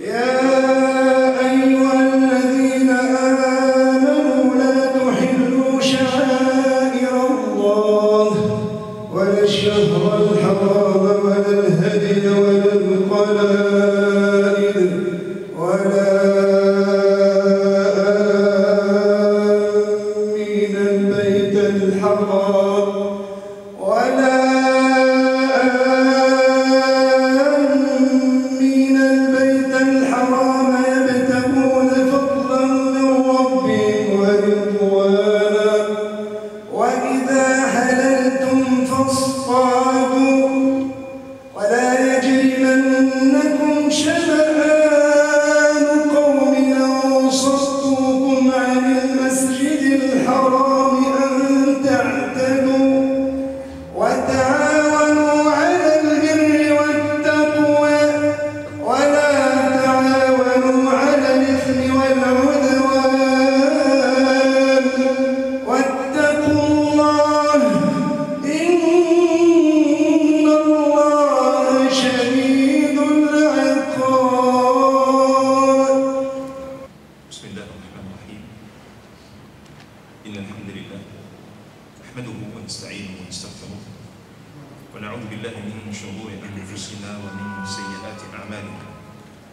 يا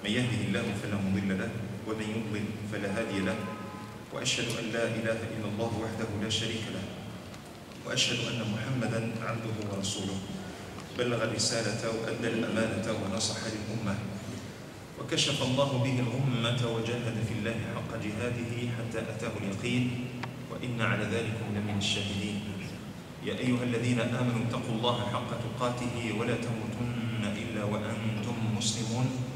من يهده الله فلا مضل له ومن يضلل فلا هادي له. وأشهد أن لا إله إلا الله وحده لا شريك له. وأشهد أن محمدا عبده ورسوله. بلغ الرسالة وأدى الأمانة ونصح للأمة. وكشف الله به الأمة وجاهد في الله حق جهاده حتى أتاه اليقين. وإن على ذلك لمن الشاهدين. يا أيها الذين آمنوا اتقوا الله حق تقاته ولا تموتن إلا وأنتم مسلمون.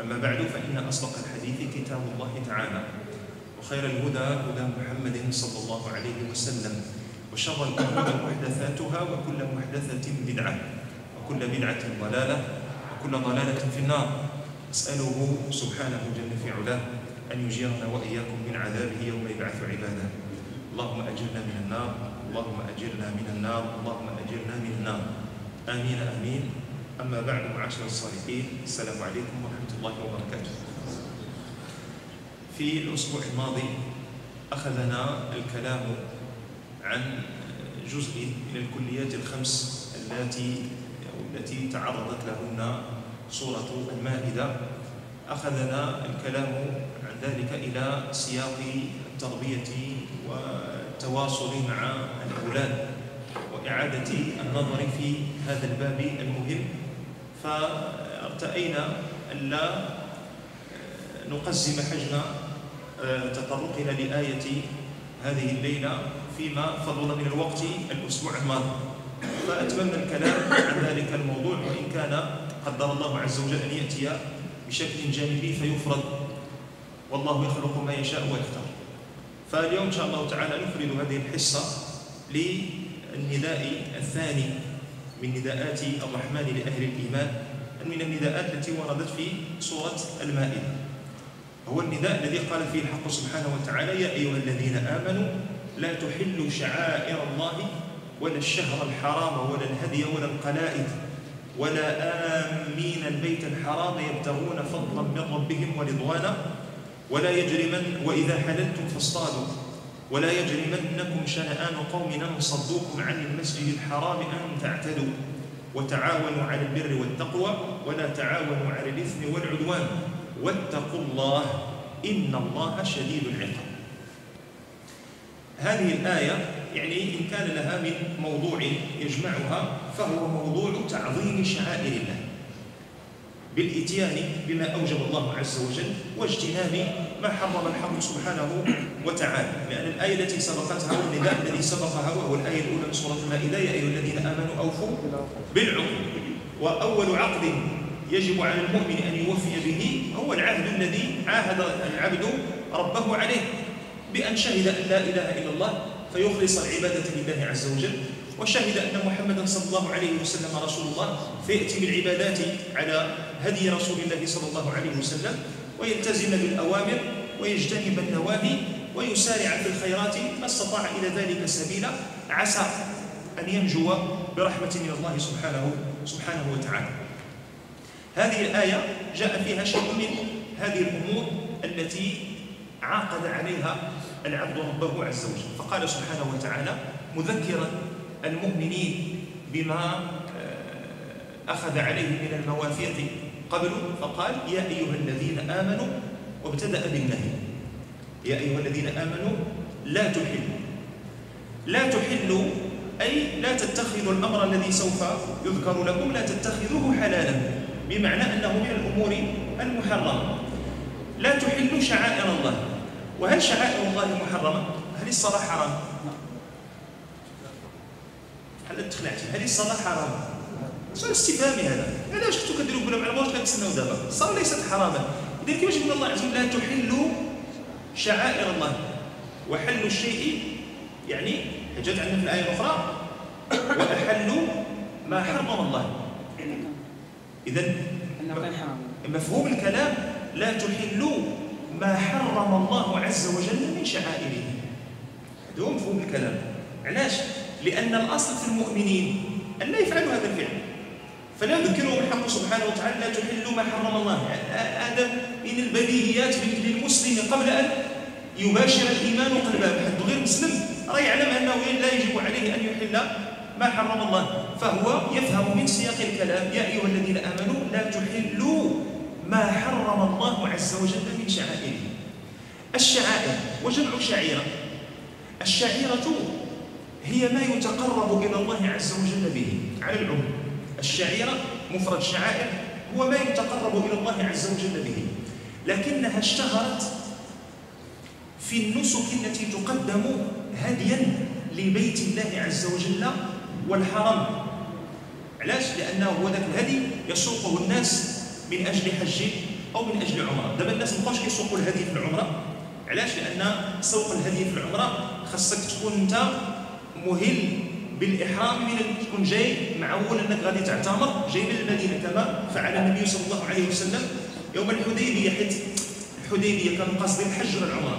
أما بعد فإن أصدق الحديث كتاب الله تعالى وخير الهدى هدى محمد صلى الله عليه وسلم وشر الأمور محدثاتها وكل محدثة بدعة وكل بدعة ضلالة وكل ضلالة في النار. أسأله سبحانه جل في علاه أن يجيرنا وإياكم من عذابه يوم يبعث عباده. اللهم أجرنا من النار اللهم أجرنا من النار اللهم أجرنا من النار. آمين آمين. أما بعد معاشر الصالحين السلام عليكم ورحمة الله وبركاته. في الأسبوع الماضي أخذنا الكلام عن جزء من الكليات الخمس التي أو التي تعرضت لهن سورة المائدة. أخذنا الكلام عن ذلك إلى سياق التربية والتواصل مع الأولاد وإعادة النظر في هذا الباب المهم. فأرتأينا ألا نقزم حجم تطرقنا لآية هذه الليلة فيما فضل من الوقت الأسبوع الماضي. فأتممنا الكلام عن ذلك الموضوع وإن كان قدر الله عز وجل أن يأتي بشكل جانبي فيفرد والله يخلق ما يشاء ويختار. فاليوم إن شاء الله تعالى نفرد هذه الحصة للنداء الثاني. من نداءات الرحمن لأهل الإيمان من النداءات التي وردت في سورة المائدة. هو النداء الذي قال فيه الحق سبحانه وتعالى يا أيها الذين آمنوا لا تحلوا شعائر الله ولا الشهر الحرام ولا الهدي ولا القلائد ولا آمين البيت الحرام يبتغون فضلا من ربهم ورضوانا ولا يجرمن وإذا حللتم فاصطادوا. ولا يجرمنكم شنآن قوم أن صدوكم عن المسجد الحرام أن تعتدوا. وتعاونوا على البر والتقوى ولا تعاونوا على الإثم والعدوان. واتقوا الله إن الله شديد العقاب. هذه الآية يعني إن كان لها من موضوع يجمعها فهو موضوع تعظيم شعائر الله. بالإتيان بما أوجب الله عز وجل واجتناب ما حرم الحق سبحانه وتعالى؟ لأن الآية التي سبقتها والنداء الذي سبقها وهو الآية الأولى من سورة المائدة يا أيها الذين آمنوا أوفوا بالعقود وأول عقد يجب على المؤمن أن يوفي به هو العهد الذي عاهد العبد ربه عليه. بأن شهد أن لا إله إلا الله فيخلص العبادة لله عز وجل. وشهد أن محمدا صلى الله عليه وسلم رسول الله فيأتي بالعبادات على هدي رسول الله صلى الله عليه وسلم. ويلتزم بالأوامر ويجتنب النواهي ويسارع في الخيرات ما استطاع إلى ذلك سبيلا. عسى أن ينجو برحمة من الله سبحانه سبحانه وتعالى. هذه الآية جاء فيها شيء من هذه الأمور التي عاقد عليها العبد ربه عز وجل. فقال سبحانه وتعالى مذكرا المؤمنين بما آه، أخذ عليه من المواثيق قبل فقال يا أيها الذين آمنوا وابتدأ بالنهي يا أيها الذين آمنوا لا تحلوا لا تحلوا أي لا تتخذوا الأمر الذي سوف يذكر لكم لا تتخذوه حلالا بمعنى أنه من الأمور المحرمة لا تحلوا شعائر الله وهل شعائر الله محرمة؟ هل الصلاة حرام؟ هل تخلعتي هل الصلاة حرام؟ سؤال استفهامي هذا؟ علاش كنتو كديروا كلهم على واش كنتسناو دابا؟ الصلاة ليست حراما. إذا كيفاش يقول الله عز وجل لا تحلوا شعائر الله. وحل الشيء يعني جاءت عندنا في الآية الأخرى وأحلوا ما حرم الله. حرام. مفهوم الكلام لا تحلوا ما حرم الله عز وجل من شعائره. هذا هو مفهوم الكلام. علاش؟ لأن الأصل في المؤمنين أن لا يفعلوا هذا الفعل. فلا يذكرهم الحق سبحانه وتعالى لا تحلوا ما حرم الله. هذا من البديهيات للمسلم قبل أن يباشر الإيمان قلبه. حد غير مسلم. راه يعلم أنه لا يجب عليه أن يحل ما حرم الله. فهو يفهم من سياق الكلام. يا أيها الذين آمنوا لا تحلوا ما حرم الله عز وجل من شعائره الشعائر وجمع شعيرة الشعيرة هي ما يتقرب إلى الله عز وجل به على العموم. الشعيرة مفرد شعائر هو ما يتقرب إلى الله عز وجل به لكنها اشتهرت في النسك التي تقدم هديا لبيت الله عز وجل والحرم. علاش؟ لأنه هو ذاك الهدي يسوقه الناس من أجل حج أو من أجل عمرة. دابا الناس ما بقاوش كيسوقوا الهدي في العمرة. علاش؟ لأن سوق الهدي في العمرة خاصك تكون أنت مهل بالإحرام من تكون جاي معول أنك غادي تعتمر جاي من المدينة كما فعل النبي صلى الله عليه وسلم يوم الحديبية حيت الحديبية كان قصد الحج والعمره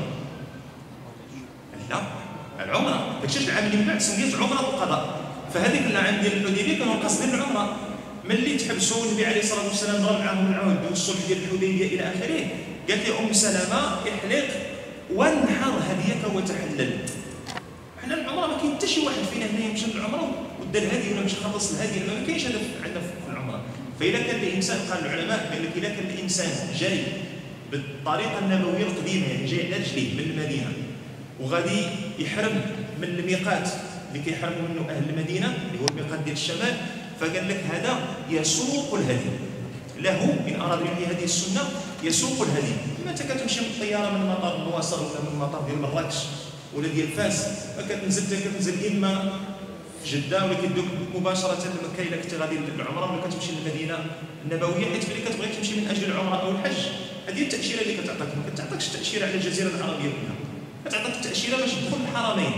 لا العمرة. داكشي العام اللي من بعد سميت عمرة القضاء. فهذيك العام ديال الحديبية كانوا قاصدين العمرة. ملي تحبسوا النبي عليه الصلاة والسلام ضرب معاهم العهد والصلح ديال الحديبية إلى آخره قالت لي أم سلمة احلق وانحر هديك وتحلل حنا العمره ما كاين حتى شي واحد فينا هنا يمشي للعمره ودا الهدي ولا مشى خلص الهدي ما كاينش هذا عندنا في العمره فاذا كان الإنسان قال العلماء قال لك اذا كان الإنسان جاي بالطريقة النبوية القديمة يعني جاي على رجليه من المدينة وغادي يحرم من الميقات اللي كيحرموا منه أهل المدينة اللي هو الميقات ديال الشمال فقال لك هذا يسوق الهدي. له ان اراد به هذه السنة يسوق الهدي. ما انت كتمشي من الطيارة من مطار النواصر ولا من مطار ديال مراكش. ولا ديال فاس فكتنزل كتنزل إما جدة ولا كيدوك مباشرة لمكه الا كنت غادي للعمره ولا كتمشي للمدينة النبوية حيت ملي كتبغي تمشي من أجل العمرة أو الحج هذه التأشيرة اللي كتعطيك. ما كتعطيكش التاشيره على الجزيرة العربية كلها. كتعطيك التاشيره باش تدخل الحرمين.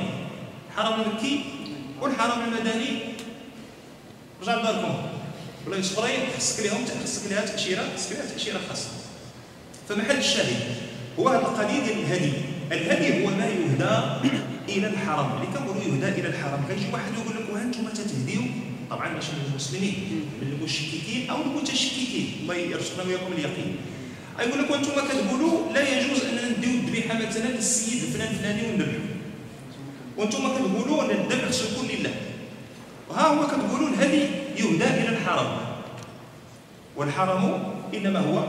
الحرم المكي والحرم المدني. رجع لداركم. ولا يصبرين خصك لهم خصك لها تأشيرة خصك لها تأشيرة خاصة. فمحل الشاهد هو هذا القضية ديال الهدي. الهدي هو ما يهدى إلى الحرم. اللي كنقولوا يهدى إلى الحرم. كيجي واحد يقول لك وأنتم تتهديو؟ طبعا ماشي من المسلمين من المشككين أو المتشككين. الله يرزقنا وياكم اليقين. يقول لك وأنتم كتقولوا لا يجوز أننا نديو الذبيحة مثلا للسيد فلان فلاني ونذبحوا وأنتم كتقولوا أن الذبح خصو يكون لله. وها هو كتقولوا الهدي يهدى إلى الحرم. والحرم إنما هو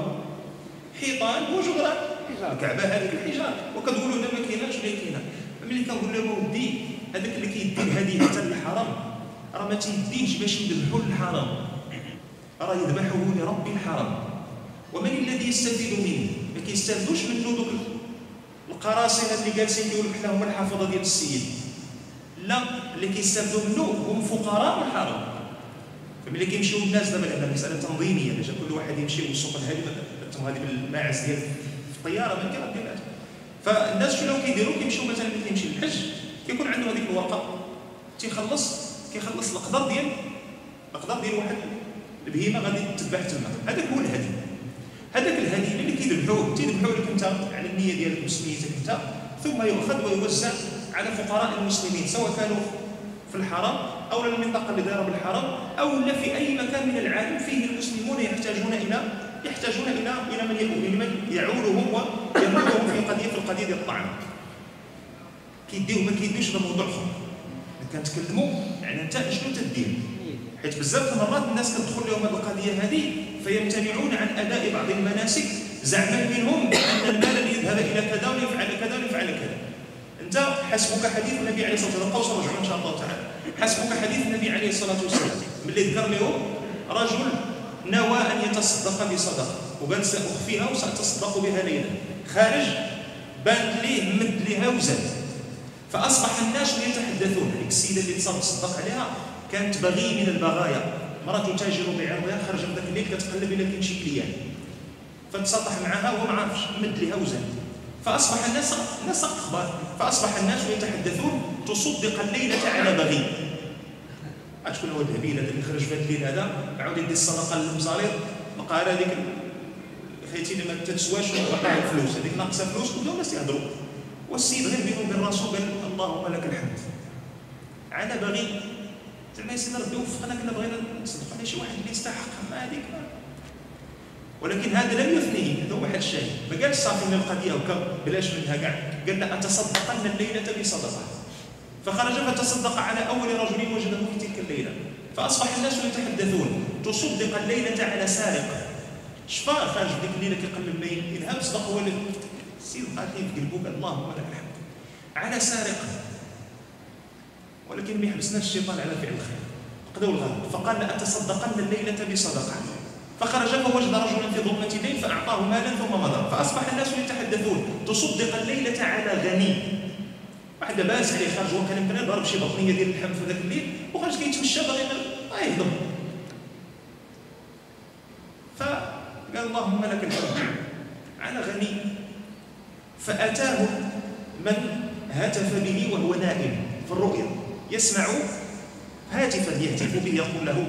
حيطان وجدران. الكعبة هذيك الحجار وكتقولوا لا ما كايناش ولا كاينة ملي كنقول لهم ودي هذاك اللي كيدي الهدي حتى للحرم راه ما تيديش باش يذبحوا للحرم راه يذبحه لرب الحرم ومن الذي يستفيد منه؟ ما كيستافدوش منه دوك القراصنة اللي جالسين كيقولوا حنا هما الحافظة ديال السيد. لا اللي كيستافدوا منه هم فقراء الحرم ملي كيمشيو الناس دابا لأن مسألة تنظيمية باش كل واحد يمشي ويسوق الهدي هذه بالماعز ديال الطياره ما كان دير فالناس شنو كيديروا كيمشيو مثلا ملي كيمشي للحج كيكون عنده هذيك الورقة. تيخلص كيخلص القدر ديال القدر ديال واحد البهيمة غادي تذبح تما. هذاك هو الهدي. هذاك الهدي اللي كيذبحوه. تيذبحوه لك انت على النية ديالك وسميتك انت ثم يؤخذ ويوزع على فقراء المسلمين سواء كانوا في الحرم أو المنطقة اللي دايرة بالحرم أو لا في أي مكان من العالم فيه المسلمون يحتاجون إلى يحتاجون إلى إلى من من يعولهم ويمدهم في قضية في القضية ديال الطعام كيديو ما كيديوش هذا موضوع آخر. كنتكلموا يعني أنت شنو تدير؟ حيت بزاف المرات الناس كتدخل لهم هذه القضية هذه فيمتنعون عن أداء بعض المناسك زعما منهم ان المال يذهب إلى كذا ويفعل كذا ويفعل كذا. أنت حسبك حديث النبي عليه الصلاة والسلام قوس رجعوا إن شاء الله تعالى. حسبك حديث النبي عليه الصلاة والسلام ملي ذكر لهم رجل نوى أن يتصدق بصدقه وقال سأخفيها وسأتصدق بها ليلا. خارج بان ليه مد لها وزاد فأصبح الناس يتحدثون. هذيك السيده اللي تصدق عليها كانت بغي من البغايا. مرة تاجر بعرضها خرج ذاك الليل كتقلب إلى كاين شي كليان. فتسطح معها وهو ما عرفش مد لها وزاد فأصبح الناس الناس أخبار. فأصبح الناس يتحدثون تصدق الليلة على بغي. شكون هو الهبيل هذا اللي خرج في هذا الليل هذا عاود يدي الصدقة للمصاريف بقى هذيك خيتي اللي ما تتسواش وقع الفلوس. هذيك ناقصة فلوس وبداو الناس يهضروا والسيد غير بينه وبين راسو قال اللهم لك الحمد. على بغي زعما يا سيدي ربي وفقنا كنا بغينا نصدق على شي واحد اللي يستحق. ما هذيك ولكن هذا لم يثنيه هذا هو واحد الشيء. ما قالش صافي من القضية وكا بلاش منها. كاع قال لا أتصدقن الليلة بصدقة. فخرج فتصدق على أول رجل وجده في تلك الليلة. فأصبح الناس يتحدثون. تصدق الليلة على سارق. شفا خارج ديك الليلة كيقلب الليل اذهب صدق ولد سير قاتلين في قلبك اللهم لك الحمد. على سارق. ولكن ما يحبسناش الشيطان على فعل الخير. قدوا الغرب فقال لأتصدقن الليلة بصدقة. فخرج فوجد رجلا في ظلمة الليل فأعطاه مالا ثم مضى. فأصبح الناس يتحدثون. تصدق الليلة على غني. واحد لاباس عليه خارج هو كان يمكن ضرب شي بطنية ديال اللحم في ذاك الليل وخرج كيتمشى باغي يهضم. فقال اللهم لك الحمد. على غني. فأتاه من هتف به وهو نائم في الرؤيا. يسمع هاتفا يهتف به يقول له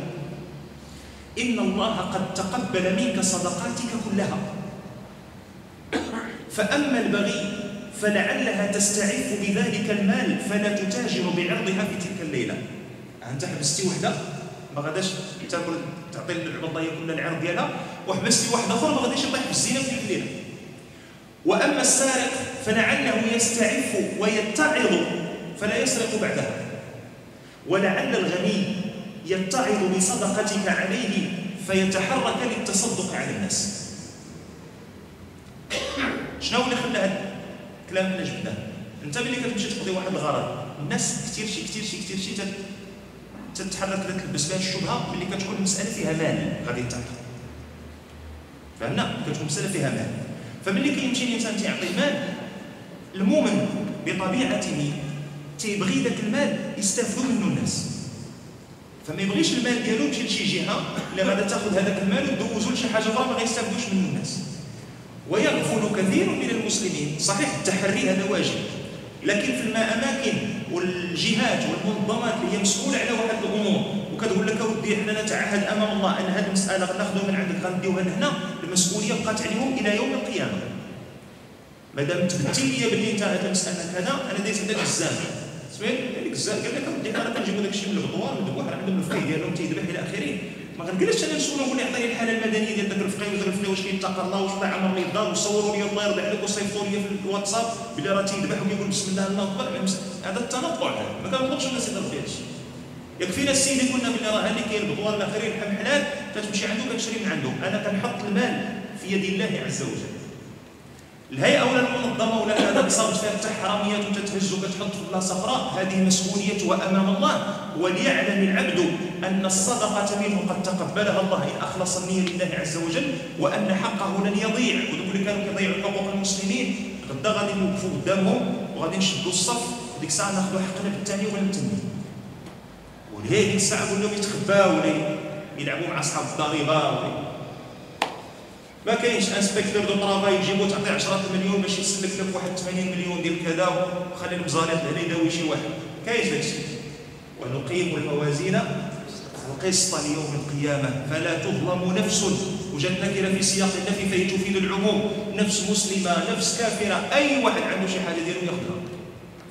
إن الله قد تقبل منك صدقاتك كلها. فأما البغي فلعلها تستعف بذلك المال فلا تتاجر بعرضها في تلك الليلة. أنت حبستي وحدة؟ ما غاداش تاكل تعطي العبضية كل العرض ديالها وحبستي واحد اخر ما غاديش يطيح في الزينة في الليلة. وأما السارق فلعله يستعف ويتعظ فلا يسرق بعدها. ولعل الغني يتعظ بصدقتك عليه فيتحرك للتصدق على الناس. شنو اللي خلى الكلام اللي جبناه انت ملي كتمشي تقضي واحد الغرض الناس كثير شي كثير شي كثير شي تتحرك تلبس بها الشبهة ملي كتكون المساله فيها مال غادي تعطي فهمنا؟ كتكون مسألة فيها مال. فملي كيمشي الإنسان تيعطي مال المؤمن بطبيعته تيبغي ذاك المال يستافدوا منه الناس. فما يبغيش المال ديالو يمشي لشي جهة الا غادا تاخذ هذاك المال ودوزو لشي حاجة أخرى ما غيستافدوش منه الناس. ويغفل كثير من المسلمين. صحيح التحري هذا واجب لكن في الاماكن والجهات والمنظمات اللي هي مسؤولة على واحد الأمور وكتقول لك أودي حنا نتعهد أمام الله أن هذه المسألة غناخذوها من عندك غنديوها لهنا المسؤوليه بقات عليهم إلى يوم القيامة. مادام تبتي لي باللي أنت هذه المسألة كذا أنا دايز عندك الزام سمعت؟ هذيك الزام قال لك أودي أنا كنجيبو داك الشيء من الغدوار من الواحد عندهم الفقيه ديالهم تيذبح إلى آخره. ما غنجلسش أنا نسول نقول يعطيني الحالة المدنية ديال ذاك الفقيه وذاك الفقيه واش كيتقى الله واش طلع عمر لي الدار وصوروا لي الله يرضي عليك وصيفطوا لي في الواتساب بلي راه تيذبح ويقول بسم الله الله أكبر. هذا التنطع ما كنطلبش الناس يضرب فيه هادشي. يكفينا السيد يقولنا بلي راه هذيك كاين الآخرين لحم حلال كتمشي عنده كتشري من عنده أنا كنحط المال في يد الله عز وجل. الهيئة ولا المنظمة ولا هذا صارت فيها حتى حراميات وتتهز وكتحط في بلاصة أخرى. هذه مسؤوليتها امام الله وليعلم العبد أن الصدقة منه قد تقبلها الله إن أخلص النية لله عز وجل وأن حقه لن يضيع. وذوك اللي كانوا كيضيعوا حقوق المسلمين. غدا غادي نوقفوا قدامهم وغادي نشدوا الصف. ديك الساعة ناخذوا حقنا بالثاني ولا بالثاني ولهي ديك الساعة قول لهم يتخباو ولا يلعبوا مع أصحاب الضريبة ما كاينش inspecteur du travail يجيبو تعطيه 10 مليون باش يسلك لك واحد 80 مليون ديال كذا وخلي المزالط هنا يداوي شي واحد. كاينش داكشي ونقيم الموازين القسط ليوم القيامة. فلا تظلم نفس وجد نكرة في سياق النفي فهي تفيد العموم. نفس مسلمة نفس كافرة أي واحد عنده شي حاجة ديالو ياخذها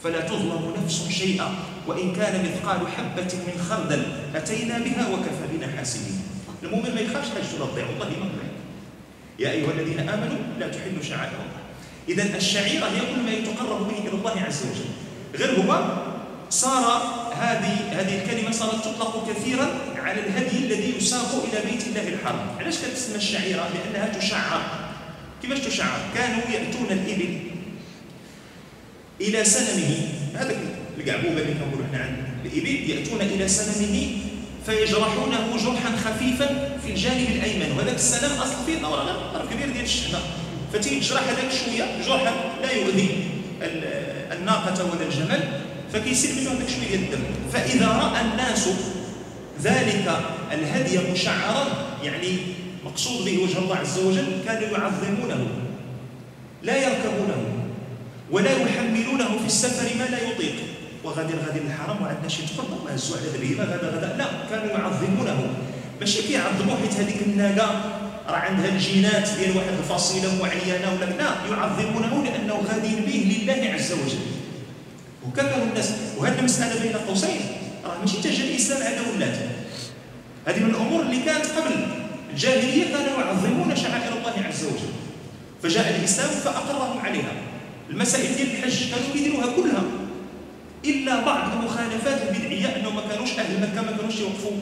فلا تظلم نفس شيئا. وإن كان مثقال حبة من خردل أتينا بها وكفى بنا حاسبين. المؤمن ما يخافش حاجته تضيع والله ما تضيع يا أيها الذين آمنوا لا تحلوا شعائر الله. إذا الشعيرة هي كل ما يتقرب به إلى الله عز وجل. غير هو صار هذه هذه الكلمة صارت تطلق كثيرا على الهدي الذي يساق إلى بيت الله الحرام. علاش كتسمى الشعيرة؟ لأنها تشعر. كيفاش تشعر؟ كانوا يأتون الإبل إلى سنمه. هذا القعبوبة اللي كنقولوا إحنا عن الإبل. يأتون إلى سنمه فيجرحونه جرحا خفيفا في الجانب الأيمن. وهذاك السلام أصلا فيه طرف كبير ديال الشحنة. فتيجي تجرح هذاك شوية جرحا لا يؤذي الناقة ولا الجمل. فكيسير منه هذاك شوية ديال الدم فإذا رأى الناس ذلك الهدي مشعرا يعني مقصود به وجه الله عز وجل كانوا يعظمونه لا يركبونه ولا يحملونه في السفر ما لا يطيق. وغادي غادي للحرم وعندنا شي تقرب ما هزوا على البهيمه غدا غدا لا كانوا يعظمونه. ماشي كيعظموا حيت هذيك الناقة راه عندها الجينات ديال واحد الفصيلة معينة ولا لا. يعظمونه لأنه غادي به لله عز وجل. وكانوا الناس. وهذه المساله بين قوسين. راه ماشي تجا الإسلام على ولات هذه من الأمور اللي كانت قبل. الجاهلية كانوا يعظمون شعائر الله عز وجل. فجاء الإسلام فأقرهم عليها. المسائل ديال الحج كانوا يديروها كلها. إلا بعض المخالفات البدعية انه ما كانوش أهل مكة ما كانوش يوقفوا.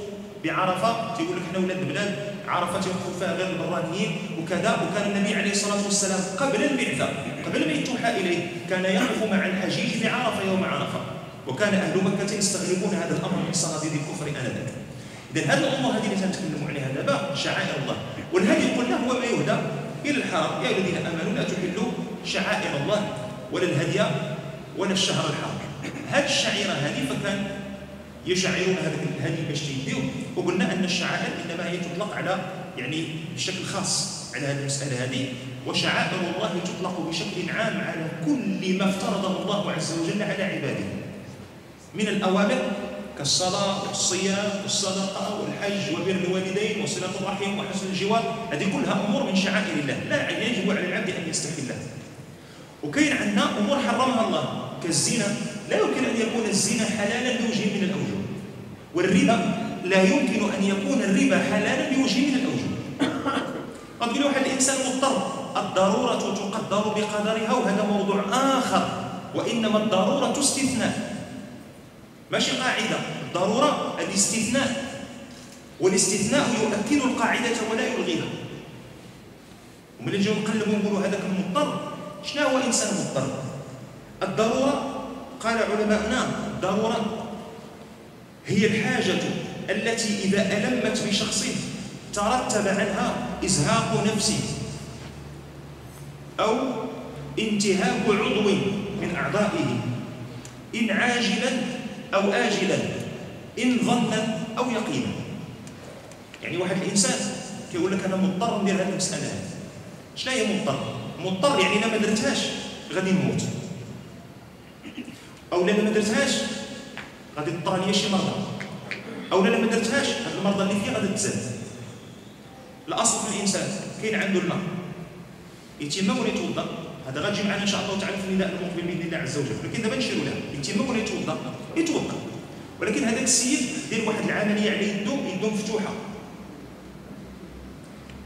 بعرفة تيقول لك حنا ولاد البلاد عرفة تيوقفوا فيها غير البرانيين وكذا وكان النبي عليه الصلاة والسلام قبل البعثه قبل ما يتوحى إليه كان يقف مع الحجيج بعرفة يوم عرفة. وكان أهل مكة يستغربون هذا الأمر من صناديد الكفر آنذاك. اذا هذه الأمور هذه اللي تنتكلموا عليها دابا شعائر الله. والهدي قلنا هو ما يهدى إلى الحرم يا الذين آمنوا لا تحلوا شعائر الله ولا الهدي ولا الشهر الحرام. هذه الشعيرة هذه فكان يشعرون الهدي باش تيديو وقلنا أن الشعائر إنما هي تطلق على يعني بشكل خاص على هذه المسألة هذه. وشعائر الله تطلق بشكل عام على كل ما افترضه الله عز وجل على عباده. من الأوامر كالصلاة والصيام والصدقة والحج وبر الوالدين وصلة الرحم وحسن الجوار. هذه كلها أمور من شعائر الله. لا يجب على العبد أن يستحلها وكاين عندنا أمور حرمها الله كالزنا. لا يمكن أن يكون الزنا حلالا بوجه من الأوجه. والربا لا يمكن أن يكون الربا حلالا بوجه من الأوجه. قد يقول واحد الإنسان مضطر الضرورة تقدر بقدرها وهذا موضوع آخر. وإنما الضرورة استثناء. ماشي قاعدة. الضرورة الاستثناء. والاستثناء يؤكد القاعدة ولا يلغيها. ومن نجيو نقلبوا ونقولوا هذاك المضطر شنو هو إنسان مضطر الضرورة قال علماؤنا ضرورة هي الحاجة التي إذا ألمت بشخص ترتب عنها إزهاق نفسي أو انتهاك عضو من أعضائه. إن عاجلا أو آجلا إن ظنا أو يقينا. يعني واحد الإنسان كيقول لك أنا مضطر ندير هذه المسألة. هذه شنو هي مضطر؟ مضطر يعني إلا ما درتهاش غادي نموت. أو لا ما درتهاش غادي تطرى ليا شي مرضى. أو لا ما درتهاش هاد المرضى اللي فيها غادي تزاد. الأصل في الإنسان كاين عنده الماء. يتيمم ولا يتوضأ؟ هذا غادي معنا إن شاء الله تعالى في النداء المقبل باذن الله عز وجل. ولكن دابا نشيروا له يتيمم ولا يتوضأ؟ يتوضا ولكن هذاك السيد دير واحد العملية على يدو يدو مفتوحة.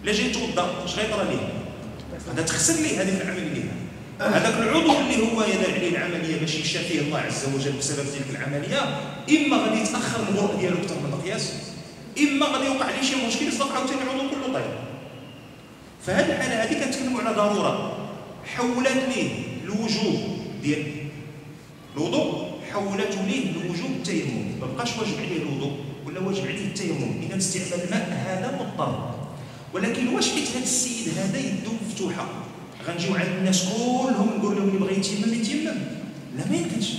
لا جاي يتوضأ اش غيطرى ليه؟ هذا تخسر ليه هذه العملية؟ هذاك العضو اللي هو يدير عليه العملية باش يشافيه الله عز وجل بسبب تلك العملية إما غادي يتأخر الغرق ديالو أكثر من المقياس إما غادي يوقع عليه شي مشكل يصدق عاوتاني العضو كله طيب فهذه الحاله هذه كنتكلموا على ضرورة حولت ليه الوجوب ديال الوضوء؟ حولته ليه لوجوب التيمم؟ ما بقاش واجب عليه الوضوء ولا واجب عليه التيمم؟ إذا استعمال الماء هذا مضطر. ولكن واش حيت هذا السيد هذا يدو مفتوحه غنجيو عند الناس كلهم نقول لهم اللي بغى يتيمم يتيمم لا ما يمكنش.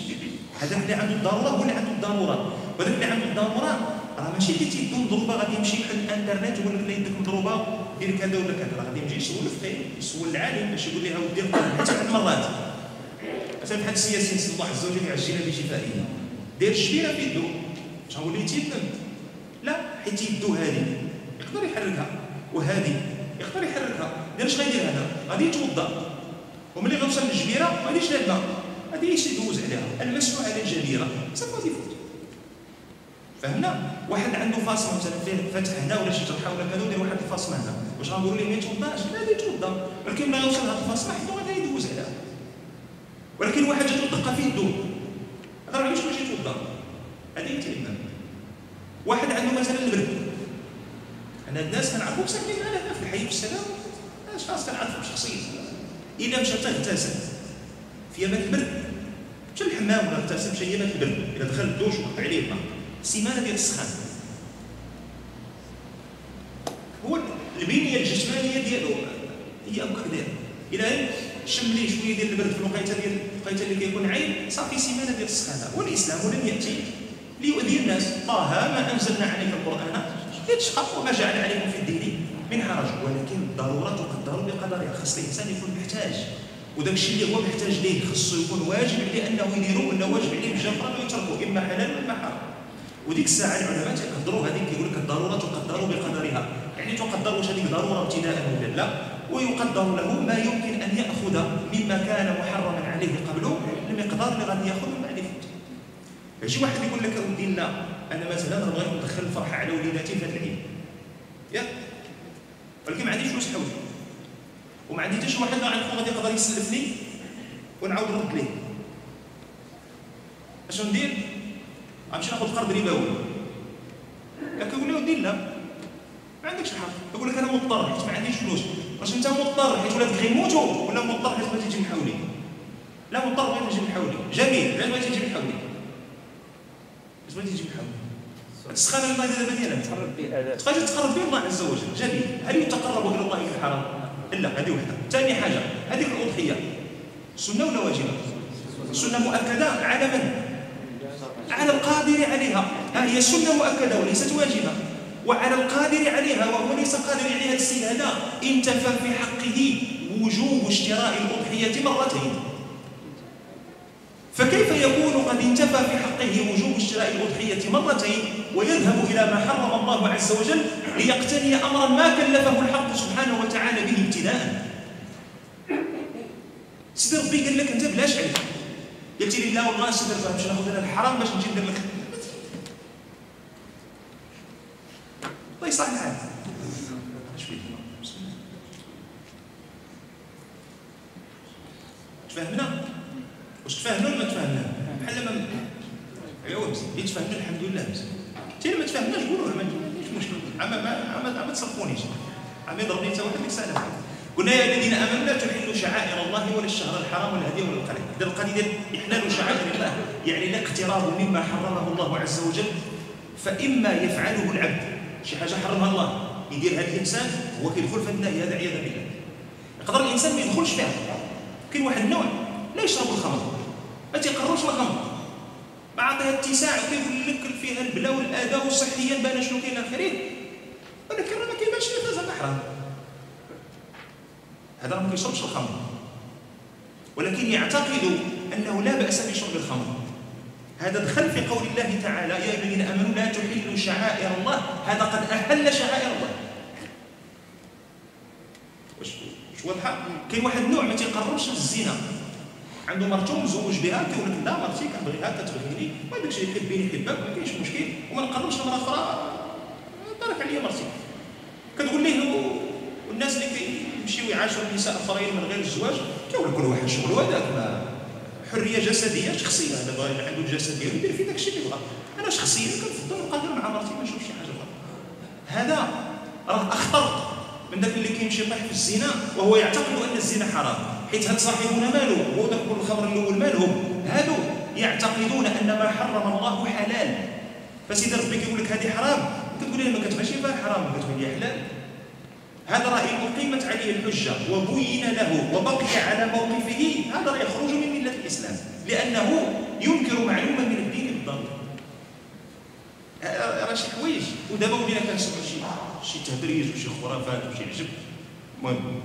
هذاك اللي عنده الضرورة هو اللي عنده الضرورة. وهذاك اللي عنده الضرورة راه ماشي حيت يدو مضروبه غادي يمشي يحل الإنترنت ويقول لك يدك مضروبه دير كذا ولا كذا. راه غادي يمشي يسول في يسول العالم باش يقول لها ودي حتى واحد المرات مثلا بحال السياسي نسأل الله عز وجل يعجل بشفائه. دير الجبيره في يدو اش غنقول ليه تيتم لا حيت يدو هذه. يقدر يحركها. وهذه يقدر يحركها. دير اش غيدير هذا؟ غادي يتوضا. وملي غنوصل للجبيره ما غاديش لها غادي يدوز عليها المسح على الجبيره صافي غادي يفوت. فهمنا؟ واحد عنده فاصمه مثلا فيه فتح هنا ولا شي جرحه ولا كذا ودير واحد الفاصمه هنا. واش غنقولوا ليه ما يتوضاش؟ لا يتوضا. ولكن ملي يوصل هذا الفاصمه حيت غادي يدوز عليها. ولكن واحد جاتو دقة فيه الدور. هذا راه باش يتوضا. هذه هي التيمم واحد عنده مثلا البرد. أنا الناس كنعرفوا ساكنين معنا في الحي في السلام. اشخاص كنعرفهم شخصيا الا مشى تغتسل في يامات البرد مشى للحمام ولا اغتسل مشى يامات البرد إذا دخل الدوش وقطع عليه الماء سيمانه ديال السخان. هو البنيه الجسمانية ديالو هي هكذا إلى شم ليه شوية ديال البرد في الوقيتة ديال الوقيتة اللي كيكون عيب صافي سيمانه ديال السخانة. والإسلام لم يأتي ليؤذي الناس. طه ما أنزلنا عليك القرآن لتشقى وما جعل عليكم في الدين من حرج. ولكن الضروره تقدر بقدرها خاص الإنسان يكون محتاج. وداك الشيء اللي هو محتاج ليه خصو يكون واجب عليه أنه يديرو ولا واجب عليه بالجبر ويتركه إما حلال وإما حرام. وديك الساعة العلماء تقدروا هذيك كيقول لك الضرورة تقدر بقدرها. يعني تقدر واش هذيك ضروره ابتداء ولا لا. ويقدر له ما يمكن أن يأخذ مما كان محرما عليه قبله المقدار اللي غادي ياخذ من بعد يفوت. شي واحد يقول لك اودي لا أنا مثلا بغيت ندخل الفرحة على وليداتي في هذا العيد. ياك ولكن ما عنديش فلوس حولي وما عندي حتى شي واحد نعرفو غادي يقدر يسلفني ونعاود نرد ليه اش ندير غنمشي ناخذ قرض ربوي ياك يقول لي لا. ما عندكش الحق. يقول لك أنا مضطر حيت ما عنديش فلوس. واش أنت مضطر حيت ولادك غيموتوا ولا مضطر حيت بغيتي تجي من حولي لا مضطر بغيت نجي من حولي جميل علاش بغيتي تجي من حولي علاش بغيتي تجي من حولي السخانه الماء دابا به تقدر تقرب به الله عز وجل. جميل. هل يتقرب إلى الله بالحرام لا هذه وحدة. ثاني حاجة هذه الأضحية. سنة ولا واجبة؟ سنة مؤكدة على من؟ على القادر عليها. ها هي سنة مؤكدة وليست واجبة. وعلى القادر عليها وهو ليس قادر عليها السيد هذا انتفى في حقه وجوب اشتراء الأضحية مرتين. فكيف يكون قد انتفى في حقه وجوب اشتراء الأضحية مرتين ويذهب إلى ما حرم الله عز وجل ليقتني أمرا ما كلفه الحق سبحانه وتعالى به ابتداء سيدي ربي قال لك أنت بلاش عليك قلت لي لا والله سيدي ربي باش ناخذ أنا الحرام باش نجي ندير لك؟ الله يصلح الحال. تفهمنا؟ واش تفاهمنا ولا ما تفاهمنا بحال ما ايوا مزيان اللي تفاهمنا الحمد لله مزيان حتى ما تفاهمناش قولوا ما عنديش مشكل. عما ما ما تصرفونيش عم يضربني حتى واحد الساعة قلنا يا الذين آمنوا لا تحلوا شعائر الله ولا الشهر الحرام ولا الهدي ولا القلم. إذا القضية إحلال شعائر الله يعني الاقتراب مما حرمه الله عز وجل فإما يفعله العبد. شي حاجة حرمها الله يديرها الإنسان هو كيدخل في النهي هذا عياذا بالله. يقدر الإنسان ما يدخلش فيها. كاين واحد النوع لا يشرب الخمر. ما تيقربش الخمر ما عطيها اتساع وكيقول لك فيها البلا والاذى وصحيا بان شنو كاين آخرين. ولكن راه ما كيبانش ليه زعما حرام هذا ما كيشربش الخمر. ولكن يعتقد أنه لا بأس بشرب الخمر. هذا دخل في قول الله تعالى يا أيها الذين آمنوا لا تحلوا شعائر الله هذا قد احل شعائر الله. واش واضحة؟ كاين واحد النوع ما تيقربش الزنا. عنده مرته مزوج بها كيقول لك لا مرتي كنبغيها كتبغيني داكشي اللي يحبني يحبك ما كاينش مشكل. وما نقربش لمراه أخرى بارك عليا مرتي كتقول ليه والناس اللي كيمشيو يعاشروا نساء اخرين من غير الزواج كيقول كل واحد شغل هذاك. حرية جسدية شخصية. هذا بغا عنده الجسد ديالو يدير فيه داكشي اللي بغا أنا شخصيا كنفضل غير مع مرتي ما نشوف شي حاجة أخرى. هذا راه أخطر من ذاك اللي كيمشي يطيح في الزنا وهو يعتقد أن الزنا حرام. حيت هاد صاحبنا مالو هو ذاك الخمر الأول مالهم؟ هادو يعتقدون أن ما حرم الله حلال. فسيدي ربي كيقول لك هذه حرام؟ كتقول لي ما كتبانش فيها حرام كتقول لي حلال. هذا راه إن أقيمت عليه الحجة وبين له وبقي على موقفه. هذا راه يخرج من ملة الإسلام لأنه ينكر معلومة من الدين بالضرورة آه، راه شي حوايج. ودابا ولينا كنسمعوا شي شي تهدريج وشي خرافات وشي عجب. المهم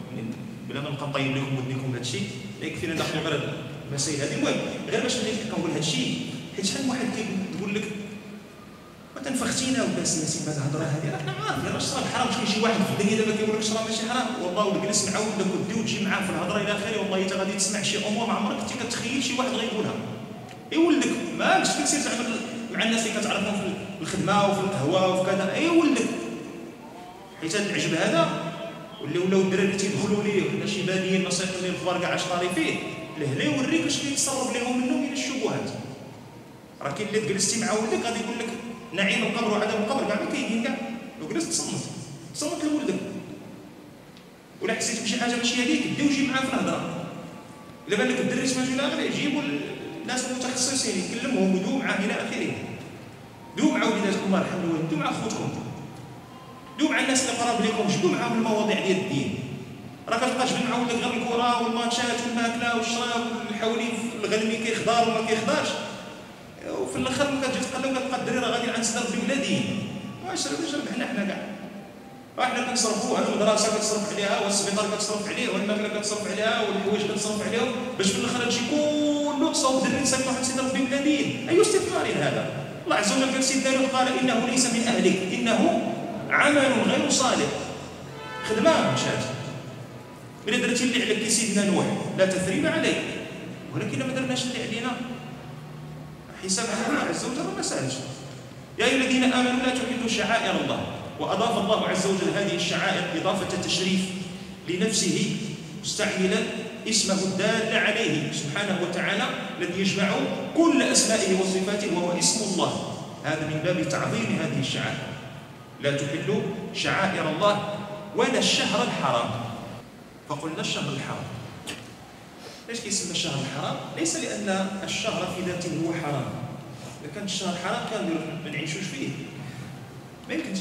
بلا ما نبقى نطيب لكم ودنيكم بهذا الشيء لا يكفينا ناخذ غير المسائل هذه المهم غير باش نبدأ كنقول هذا الشيء حيت شحال من واحد كيقول لك ما تنفختينا وباس ياسين بهذه الهضره هذه. راك عارف راه الشراب حرام شكون شي واحد في الدنيا دابا كيقول لك الشراب ماشي حرام. والله ولا جلس معاه ولا ودي وتجي معاه في الهضرة إلى آخره والله حتى غادي تسمع شي أمور ما عمرك كنتي كتخيل شي واحد غيقولها يولدك ما مش كتسير تعمل مع الناس اللي كتعرفهم في الخدمة وفي القهوة وفي كذا. يولدك حيت هذا العجب هذا واللي ولاو الدراري تيدخلوا ليه؟ ولا شي باديين نصيحه اللي الكبار كاع طاري فيه؟ لهنا يوريك اش كيتصرف لهم منه من الشبهات. راه كاين اللي جلستي مع ولدك غادي يقول لك نعيم القبر وعذاب القبر؟ كاع ما كاينين كاع لو جلست تصمت تصمت لولدك. ولا حسيت بشي حاجة ماشي هذيك؟ دي وجي معاه في الهضرة. إلا بان لك الدري سمعتو لا غير يجيبوا الناس المتخصصين يكلمهم ودو معاه إلى آخره. دو مع وليداتكم الله يرحم الوالدين دو مع خوتكم دو مع الناس اللي قراب لكم جبدوا معاهم المواضيع ديال الدين؟ راه كتبقى تجبد مع ولدك غير الكره والماتشات والماكلة والشراب والحولي الغنمي كيخضر وما كيخضرش. وفي الآخر ملي كتجي تقلب كتلقى الدري راه غادي عند سدر بلادي واش ربحنا حنا كاع؟ إحنا كنصرفوا على المدرسة كتصرف عليها والسبيطار كتصرف عليه والماكلة كتصرف عليها والحوايج كتصرف عليهم باش في الآخر تجي كله تصاوب دري نساك واحد سيدنا ربي بلادين اي استثمار هذا الله عز وجل قال سيدنا قال إنه ليس من أهلك إنه عمل غير صالح. خدمة مشات ملي درتي اللي عليك سيدنا نوح لا تثريب عليك. ولكن ما درناش اللي علينا حساب الله عز وجل ما سألش. يا أيها الذين آمنوا لا تحلوا شعائر الله. وأضاف الله عز وجل هذه الشعائر إضافة تشريف لنفسه مستعملا اسمه الدال عليه سبحانه وتعالى الذي يجمع كل أسمائه وصفاته وهو اسم الله. هذا من باب تعظيم هذه الشعائر. لا تحلوا شعائر الله ولا الشهر الحرام. فقلنا الشهر الحرام. ليش كيسمى الشهر الحرام؟ ليس لأن الشهر في ذاته هو حرام. إذا كان الشهر حرام كان ما نعيشوش فيه. ما يمكنش.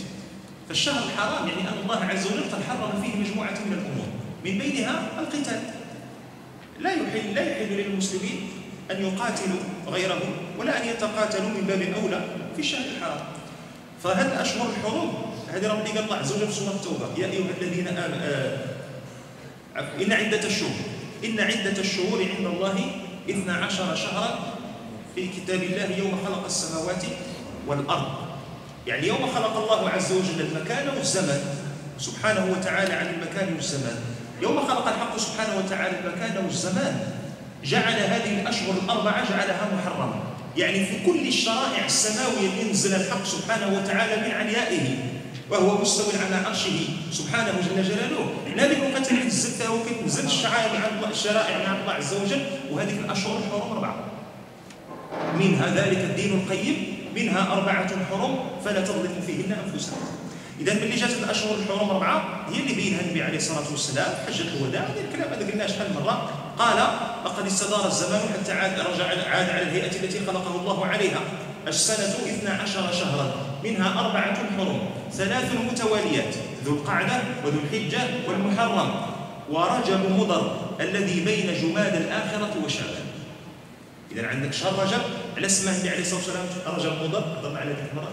فالشهر الحرام يعني أن الله عز وجل قد حرم فيه مجموعة من الأمور. من بينها القتال. لا يحل لا يحل للمسلمين أن يقاتلوا غيرهم ولا أن يتقاتلوا من باب أولى في الشهر الحرام. فهذه أشهر الحروب؟ هذه ربي قال الله عز وجل في سورة التوبة يا أيها الذين آمنوا آه إن عدة الشهور إن عدة الشهور عند الله اثنا عشر شهرا في كتاب الله يوم خلق السماوات والأرض. يعني يوم خلق الله عز وجل المكان والزمان. سبحانه وتعالى عن المكان والزمان. يوم خلق الحق سبحانه وتعالى المكان والزمان جعل هذه الأشهر الأربعة جعلها محرمه يعني في كل الشرائع السماوية اللي نزل الحق سبحانه وتعالى من عليائه وهو مستوى على عرشه سبحانه جل جلاله. هنالك كتنزل وكتنزل الشرائع مع الشرائع مع الله عز وجل وهذه الأشهر الحرم أربعة. منها ذلك الدين القيم منها أربعة حرم فلا تظلموا فيهن أنفسكم. إذا ملي جات الأشهر الحرم أربعة هي اللي بينها النبي عليه الصلاة والسلام حجة الوداع هذا الكلام هذا قلناه شحال من مرة. قال لقد استدار الزمان حتى عاد رجع عاد على الهيئة التي خلقه الله عليها. السنة اثنا عشر شهرا منها أربعة حرم ثلاث متواليات ذو القعدة وذو الحجة والمحرم ورجب مضر الذي بين جماد الآخرة وشعبان. اذا عندك شهر رجب على اسمه النبي عليه الصلاة والسلام رجب مضر هضرنا على ذيك المره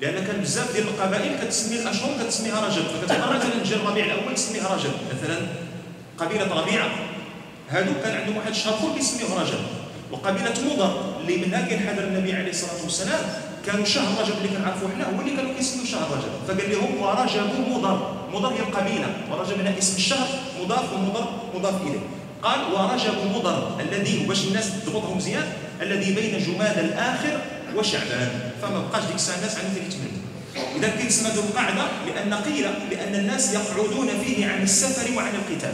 لأن كان بزاف ديال القبائل كتسمي الاشهر كتسميها رجب فكتبقى مثلا تجي الربيع الأول تسميها رجب. مثلا قبيلة ربيعة. هادو كان عندهم واحد الشهر اخر كيسميوه رجب. وقبيلة مضر اللي منها كينحدر النبي عليه الصلاة والسلام كانوا شهر رجب اللي كنعرفوا حنا هو اللي كانوا كيسميوه شهر رجب. فقال لهم ورجب مضر. مضر هي القبيلة. ورجب من اسم الشهر مضاف ومضر مضاف إليه. قال ورجب مضر الذي باش الناس تضبطهم مزيان الذي بين جماد الآخر وشعبان. فما بقاش ديك الساعة الناس عندهم يتمنوا إذا كيتسمى ذو القعدة لأن قيل بان الناس يقعدون فيه عن السفر وعن القتال.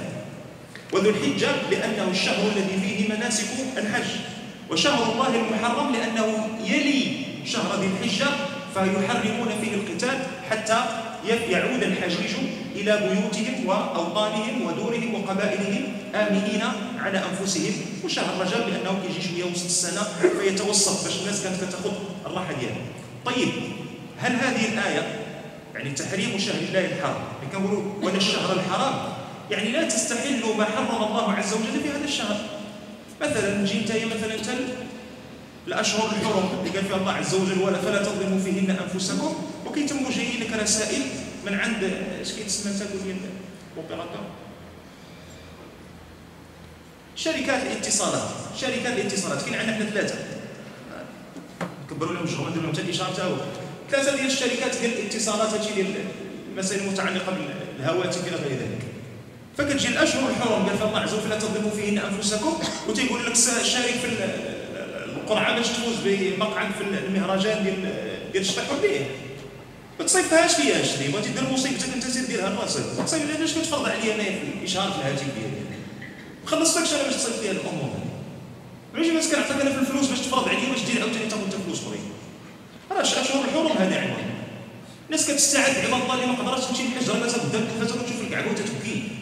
وذو الحجة لأنه الشهر الذي فيه مناسك الحج. وشهر الله المحرم لأنه يلي شهر ذي الحجة فيحرمون فيه القتال حتى يعود الحجيج إلى بيوتهم وأوطانهم ودورهم وقبائلهم آمنين على أنفسهم. وشهر رجب لأنه كيجي شوية وسط السنة فيتوسط باش الناس كانت كتاخذ الراحة ديالها. طيب هل هذه الآية يعني تحريم شهر الله الحرام؟ يعني كنقولوا ولا الشهر الحرام؟ يعني لا تستحلوا ما حرم الله عز وجل في هذا الشهر. مثلا نجي انت مثلا تل. الأشهر الحرم اللي قال فيها الله عز وجل ولا فلا تظلموا فيهن أنفسكم. وكيتموا جايين لك رسائل من عند اش كيتسمى تقول ديال شركات الاتصالات. شركات الاتصالات. كاين عندنا حنا ثلاثة. كبروا لهم الجهود ندير لهم حتى الإشارة. تا هو ثلاثة ديال الشركات ديال الاتصالات هادشي ديال المسائل المتعلقه بالهواتف إلى غير ذلك. فكتجي الأشهر الحرم قال الله عز وجل لا تظلموا فيهن أنفسكم. وتيقول لك شارك في القرعة باش تفوز بمقعد في المهرجان ديال ديال الشطيح حريه ما تصيفطهاش ليا اشري بغيتي دير مصيبتك انت سير ديرها لراسك ما تصيفط علاش كتفرض عليا انايا في الإشهار في الهاتف ديالي؟ ما خلصتكش أنا باش تصيفط ليا الأمور. ماشي بس كنعطيك أنا في الفلوس باش تفرض عليا باش دير عاوتاني تاخذ فلوس أخرين. راه أشهر الحرم هذا عمر الناس كتستعد عباد الله اللي ما قدرتش تمشي للحج راه قدام التلفازه وتشوف الكعبه وتتبكي.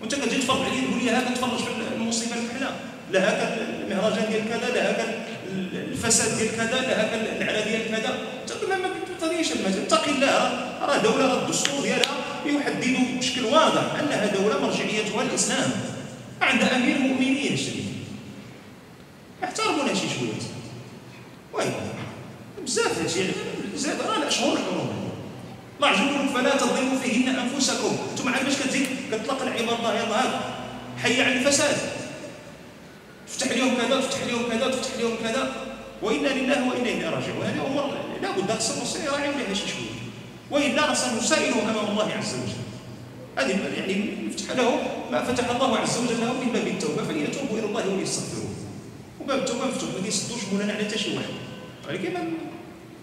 وانت كتجي تفرض عليا تقول لي هاكا تفرج في المصيبه الكحله لا هاكا المهرجان ديال كذا لا هاكا الفساد ديال كذا لا هاكا العلا ديال كذا. تقول ما تعطينيش المجال اتقي الله. راه دولة راه الدستور ديالها يحدد بشكل واضح أنها دولة مرجعيتها الاسلام عندها أمير المؤمنين الشريف احترمونا شي شوية. وين بزاف هادشي زاد راه الاشهر الحرم وجل فلا تظلموا فيهن أنفسكم. أنتم عاد باش كتزيد كتطلق العباد الله يلا هذا حي على الفساد. تفتح اليوم كذا تفتح اليوم كذا تفتح اليوم كذا. وإنا لله وإنا إليه راجعون. هذه أمور لا بد النص يراعي عليها شي شوية. وإلا سنسائله أمام الله عز وجل. هذه يعني يفتح له ما فتح الله عز وجل له من باب التوبة فليتوبوا إلى الله وليستغفروه. وباب التوبة مفتوح ما كيسدوش مولانا على حتى شي واحد. ولكن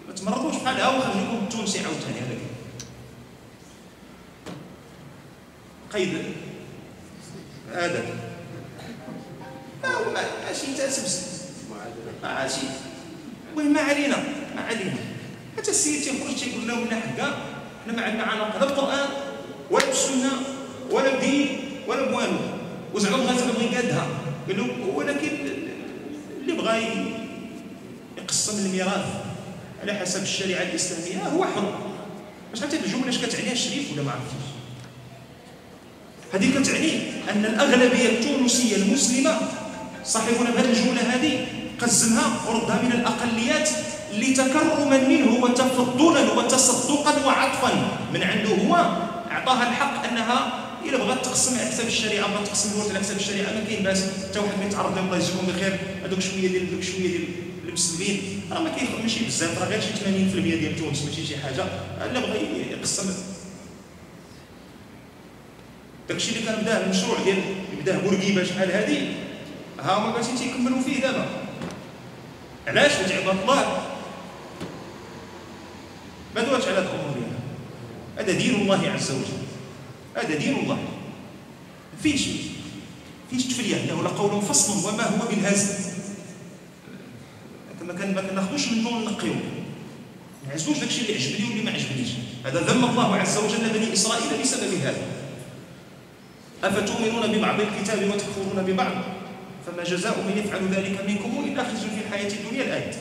ما تمرضوش بحال ها وخليكم التونسي عاوتاني هذا قيد. هذا ماشي تاسبس ماشي المهم ما علينا؟ ما علينا. حتى السيد تيخرج تيقول لهم من حكا حنا ما عندنا علاقة لا بالقرآن ولا بالسنة ولا بدين ولا بوالو. وزعما بغى زعما بغى يقادها قال له ولكن اللي بغى يقسم الميراث على حسب الشريعة الإسلامية هو حر. باش حتى الجملة إش كتعنيها الشريف ولا ما عرفتش؟ هذه كتعني أن الاغلبيه التونسيه المسلمه صاحبنا بهذه الجملة هذه قزمها وردها من الأقليات لتكرما منه وتفضلا وتصدقا وعطفا. من عنده هو أعطاها الحق أنها إلا بغات تقسم على حساب الشريعة بغات تقسم الورث على حساب الشريعة. ما كاين باس. حتى واحد ما يتعرض الله يجزيهم بخير هذوك شوية ديال هذوك شوية ديال المسلمين. راه ما كاين ماشي بزاف. راه غير شي 80% ديال تونس ماشي شي حاجة. الا بغى يقسم داكشي اللي كان بداه المشروع ديال بداه بورقيبة شحال هذه ها هما باغيين تيكملوا فيه دابا. علاش حيت عباد الله. ما دواتش على ديالها هذا. دين الله عز وجل. هذا دين الله. فيش فيش تفريه انه لقول فصل وما هو بالهزل. ما كان ما كناخذوش منه ونقيو ما نعزلوش داكشي اللي عجبني واللي ما عجبنيش. هذا ذم الله عز وجل بني إسرائيل بسبب هذا أفتؤمنون ببعض؟ الكتاب وتكفرون ببعض؟ فما جزاء من يفعل ذلك منكم إلا خزي في الحياة الدنيا الآية.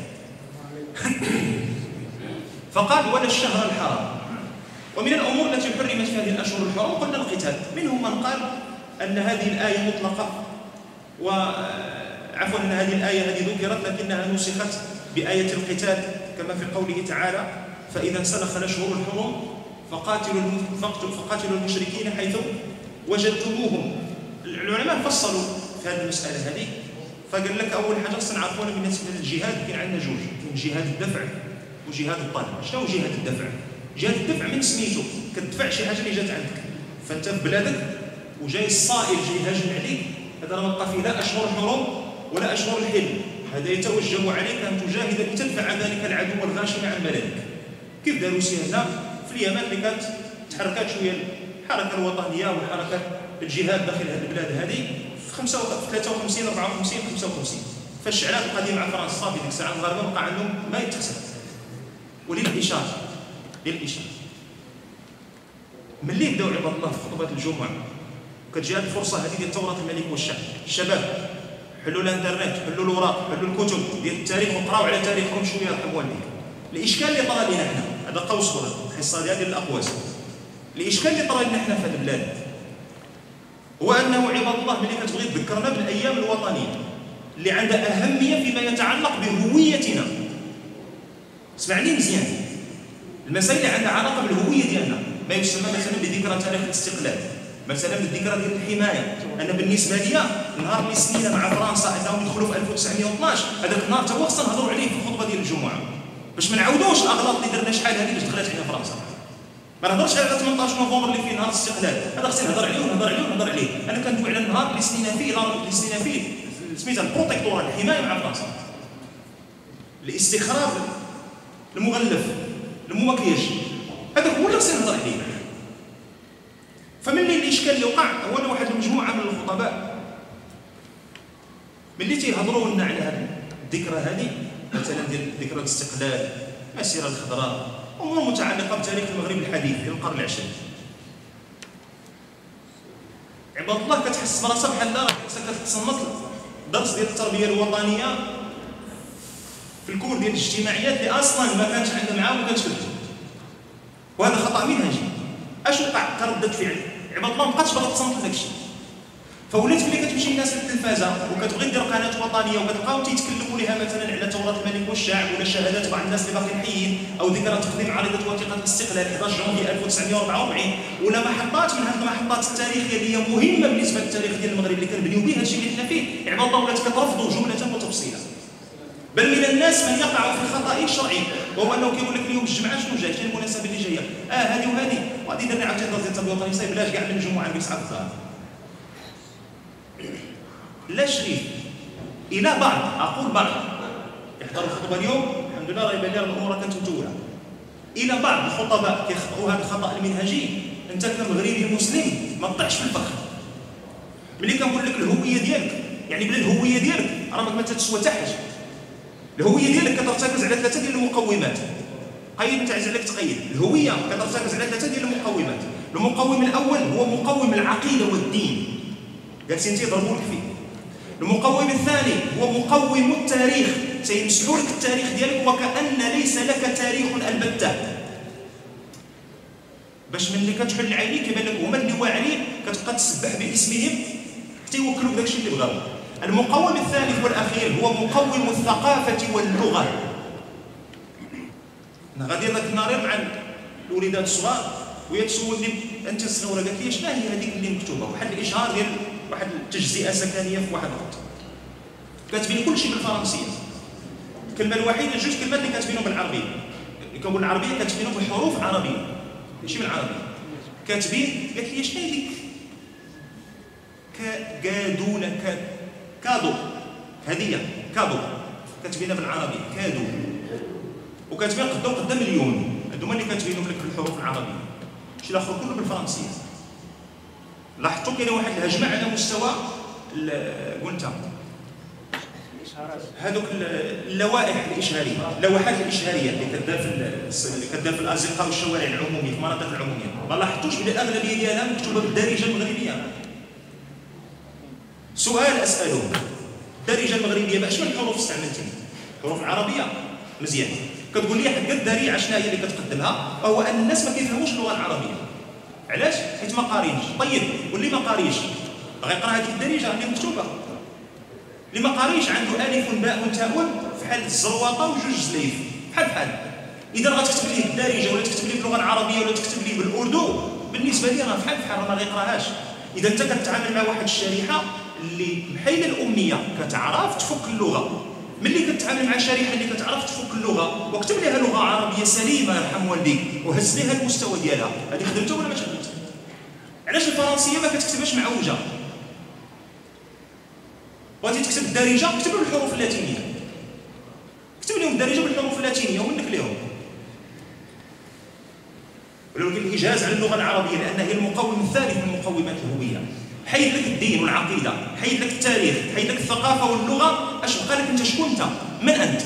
فقال ولا الشهر الحرام. ومن الأمور التي حرمت في هذه الأشهر الحرام قلنا القتال. منهم من قال أن هذه الآية مطلقة. وعفوا أن هذه الآية هذه ذكرت لكنها نسخت بآية القتال. كما في قوله تعالى فإذا انسلخ الأشهر الحرم فقاتلوا فقاتلوا المشركين حيث وجدتموهم. العلماء فصلوا في هذه المسألة هذه فقال لك أول حاجة خصنا نعرفوا بالنسبة للجهاد كاين عندنا جوج كاين جهاد الدفع وجهاد الطلب شنو جهاد الدفع؟ جهاد الدفع من سميتو كتدفع شي حاجة اللي جات عندك. فأنت في بلادك وجاي الصائل جاي يهاجم عليك هذا راه بقى فيه لا أشهر الحرم ولا أشهر الحل هذا يتوجب عليك أن تجاهد لتدفع ذلك العدو الغاشم عن بلدك. كيف داروا سياسه في اليمن اللي كانت تحركات شوية الحركه الوطنيه والحركه الجهاد داخل هذه البلاد هذه في 53 54 55 فالشعلات القديمه مع فرنسا في ديك الساعة المغاربه بقى عندهم ما يتحسب. وللإشارة للإشارة. ملي بداو عباد الله في خطبة الجمعة؟ كتجي الفرصة هذه ديال ثوره الملك والشعب. الشباب حلوا الانترنت حلوا الاوراق حلوا الكتب ديال التاريخ وقراو على تاريخهم شوية يرحم والديك الإشكال اللي طرا لنا هنا هذا قوس الحصه ديال الأقواس. الاشكال اللي طرأ لنا حنا في هذه البلاد. هو أنه عباد الله ملي كتبغي تذكرنا بالأيام الوطنية اللي عندها أهمية فيما يتعلق بهويتنا. اسمعني مزيان. المسائل اللي عندها علاقة بالهوية ديالنا ما يسمى مثلا بذكرى تاريخ الاستقلال مثلا بالذكرى ديال الحماية أنا بالنسبة لي النهار اللي سنينا مع فرنسا أنهم يدخلوا في 1912 هذاك النهار تا هو خصنا نهضروا عليه في الخطبه ديال الجمعة. باش ما نعاودوش الأغلاط اللي درنا شحال هذه باش دخلت علينا فرنسا. ما نهضرش على 18 نوفمبر اللي فيه نهار الاستقلال. هذا خصني نهضر عليه ونهضر عليه ونهضر عليه. أنا كندوي على النهار اللي سنينا فيه اللي سنينا فيه. سميتها البروتيكتورا الحماية مع فرنسا الاستخراج المغلف المكياج هذاك هو اللي خصني نهضر عليه. فملي الإشكال اللي وقع هو أنا واحد المجموعه من الخطباء ملي تيهضروا لنا على هذه الذكرى هذه مثلا ديال ذكرى الاستقلال المسيره الخضراء. امور متعلقه بتاريخ المغرب الحديث ديال القرن العشرين. عباد الله كتحس براسها بحال راه كتصنت درس ديال التربية الوطنية في الكور ديال الاجتماعيات اللي أصلا ما كانش عندها معاه وما كانش وهذا خطأ منهجي. اش وقع كرده فعل عباد الله ما بقاتش باغا تصنت لذاك الشيء. فولات ملي كتمشي الناس للتلفازة وكتبغي دير قناة وطنية وكتلقاو تيتكلموا لها مثلا على توراه الملك والشعب ولا شهادات بعض الناس اللي باقيين حيين أو ذكرى تقديم عريضة وثيقة الاستقلال 11 جونفي 1944 ولا محطات من هذه المحطات التاريخية اللي هي مهمة بالنسبة للتاريخ ديال المغرب اللي كنبنيو به هادشي اللي حنا فيه. عباد الله ولات كترفضوا جملة وتفصيلا. بل من الناس من يقع في خطأ شرعي وهو أنه كيقول لك اليوم الجمعة شنو جاي؟ شنو المناسبة اللي جاية؟ آه هذه وهذه. وغادي درنا عاوتاني التربيه الوطنيه صايب بلاش كاع من الجمعه عندك صحاب الظهر لا شريف. إلى بعض أقول بعض يحضر الخطبة اليوم. الحمد لله راه يبان الأمور كانت متوله إلى بعض الخطباء كيخطئوا هذا الخطأ المنهجي. أنت كمغربي مسلم. ما تطيحش في الفخ ملي كنقول لك الهوية ديالك. يعني بلا الهوية ديالك راه ما تتسوى حتى حاجة. الهوية ديالك كترتكز على ثلاثة ديال المقومات. قيد عايز عليك تقيد. الهوية كترتكز على ثلاثة ديال المقومات. المقوم الأول هو مقوم العقيدة والدين. جالسين تيضربوا لك فيه المقوم الثاني هو مقوم التاريخ. سيمسحوا لك التاريخ ديالك وكأن ليس لك تاريخ البتة. باش ملي كتحل العينين كيبان لك هما اللي واعرين كتبقى تسبح باسمهم حتى يوكلوك داكشي اللي بغاو. المقوم الثالث والأخير هو مقوم الثقافة واللغة. أنا غادي ذاك النهار مع الوليدات الصغار وهي تسولني أنت الصغيره قالت لي شنو هي هذيك اللي مكتوبة؟ واحد الإشهار ديال واحد التجزئه سكنية في واحد الخط كاتبين كل شيء بالفرنسية. الكلمة الوحيدة جوج كلمات اللي كاتبينهم بالعربية. اللي كنقول العربيه كاتبينهم بحروف عربية. ماشي بالعربيه كاتبين قالت لي شنو هذيك cadeau نا cadeau. هديه cadeau. كاتبينها بالعربيه cadeau. وكاتبين قدام قدام مليون. هذوما اللي كاتبينهم لك بالحروف العربية. شي الآخر كله بالفرنسية. لاحظتوا كاينة واحد الهجمة على مستوى قلت هذوك اللوائح الإشهارية اللوحات الإشهارية اللي كدار في اللي كدار في الأزقة والشوارع العمومية في المناطق العمومية. ما لاحظتوش بلي الاغلبيه ديالها مكتوبة بالدارجة المغربية. سؤال اساله الدارجة المغربية باش من الحروف استعملتي الحروف العربيه مزيان كتقول لي حق الدريعه شنو هي اللي كتقدمها؟ هو أن الناس ما كيفهموش اللغة العربية. علاش؟ حيت ما قارينش. طيب واللي ما قاريش؟ غيقرا هذيك الدارجه اللي مكتوبه اللي ما قاريش عنده ألف باء تاء فحال الزرواطه وجوج زليف بحال بحال. إذا غتكتب ليه بالدارجه ولا تكتب ليه باللغة العربيه ولا تكتب ليه بالأردو بالنسبة لي راه بحال بحال ما غيقراهاش. إذا أنت كتعامل مع واحد الشريحة اللي بحال الأمية كتعرف تفك اللغة. ملي كتعامل مع شريحة اللي كتعرف تفك اللغة وكتب لها لغة عربية سليمة يرحم والديك وهز لها المستوى ديالها. هذه خدمتها ولا ما خدمتها علاش الفرنسية ما كتكتبهاش معوجه بغيتي تكتب الدارجة؟ اكتب بالحروف اللاتينية. كتب لهم الدارجة بالحروف اللاتينية ومنك لهم. ولو الاجاز على اللغة العربية لانها هي المقوم الثالث من مقومات الهوية. حيد لك الدين والعقيدة حيد لك التاريخ حيد لك الثقافة واللغة اش بقى لك أنت شكون أنت؟ من أنت؟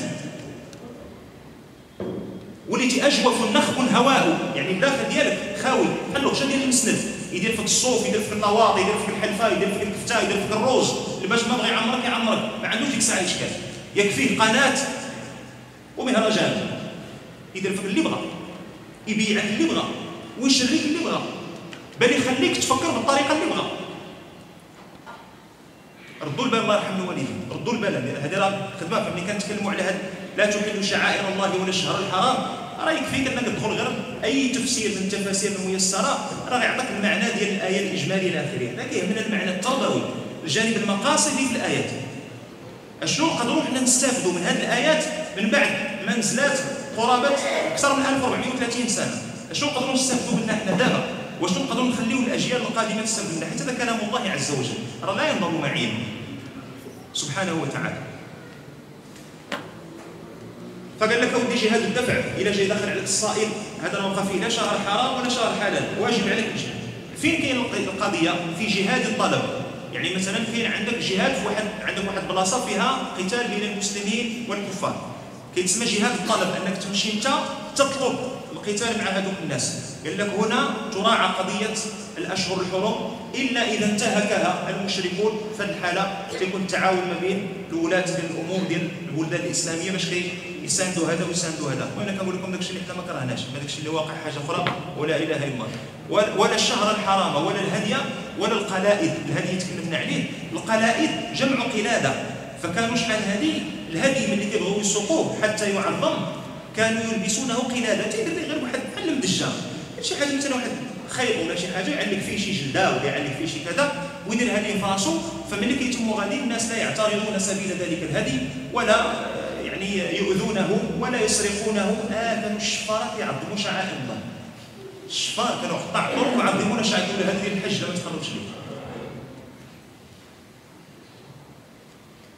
وليتي أجوف نخب هواء يعني الداخل ديالك خاوي. خلوه شنو ديال المسند يدير فيك الصوف يدير فيك النواط يدير فيك الحلفه يدير فيك الكفته يدير فيك الروز باش ما بغى يعمرك يعمرك. ما عندوش ديك الساعة إشكال. يكفيه قناه ومهرجان. يدير فيك اللي بغى يبيعك اللي بغى ويشريك اللي بغى بل يخليك تفكر بالطريقة اللي بغى يرحم الوالدين ردوا البال هذه راه خدمة فملي كنتكلموا على هذا. لا تحل شعائر الله ولا الشهر الحرام. راه يكفيك أنك تدخل غير أي تفسير من التفاسير الميسره راه يعطيك المعنى ديال الايه الاجمالي إلى اخره لكن يهمنا المعنى التربوي. الجانب المقاصدي في الآيات. أشنو نقدروا حنا نستافدوا من هذه الآيات؟ من بعد ما نزلات قرابة أكثر من 1430 سنة. أشنو نقدروا نستافدوا منها حنا دابا؟ واش نقدروا نخليو الأجيال القادمة تستافد منها؟ حيت هذا كلام الله عز وجل. راه لا ينظر معين سبحانه وتعالى. فقال لك اودي جهاد الدفع إلى جاي داخل عليك الصائل هذا بقى فيه لا شهر حرام ولا شهر حلال واجب عليك الجهاد. فين كاين القضية؟ في جهاد الطلب. يعني مثلا كاين عندك جهاد في واحد عندك واحد بلاصة فيها قتال بين المسلمين والكفار. كيتسمى جهاد الطلب أنك تمشي أنت تطلب القتال مع هذوك الناس. قال لك هنا تراعى قضية الأشهر الحرم. إلا إذا انتهكها المشركون في الحاله تيكون التعاون ما بين الولاة ديال الأمور ديال البلدان الإسلامية. باش يساندوا هذا ويساندوا هذا. وأنا كنقول لكم داكشي اللي حنا ما كرهناش ما داكشي اللي واقع حاجة أخرى ولا إله إلا الله. ولا الشهر الحرام ولا الهدي ولا القلائد. الهدي تكلمنا عليه. القلائد جمع قلادة. فكانوا شحال هذه؟ الهدي ملي كيبغيو يسوقوه حتى يعظم كانوا يلبسونه قلاده تيدير غير واحد بحال المدجه شي حاجة مثلا واحد خيط ولا شي حاجة يعلق فيه شي جلدة ولا يعلق فيه شي كذا ويدير هذه في راسو فملي كيتموا غادي الناس لا يعترضون سبيل ذلك الهدي ولا يعني يؤذونه ولا يسرقونه. آه كانوا الشفاره كيعظموا شعائر الله. الشفار كانوا قطاع طرق يعظمون شعائر هذه الحج لما تخرجش ليه.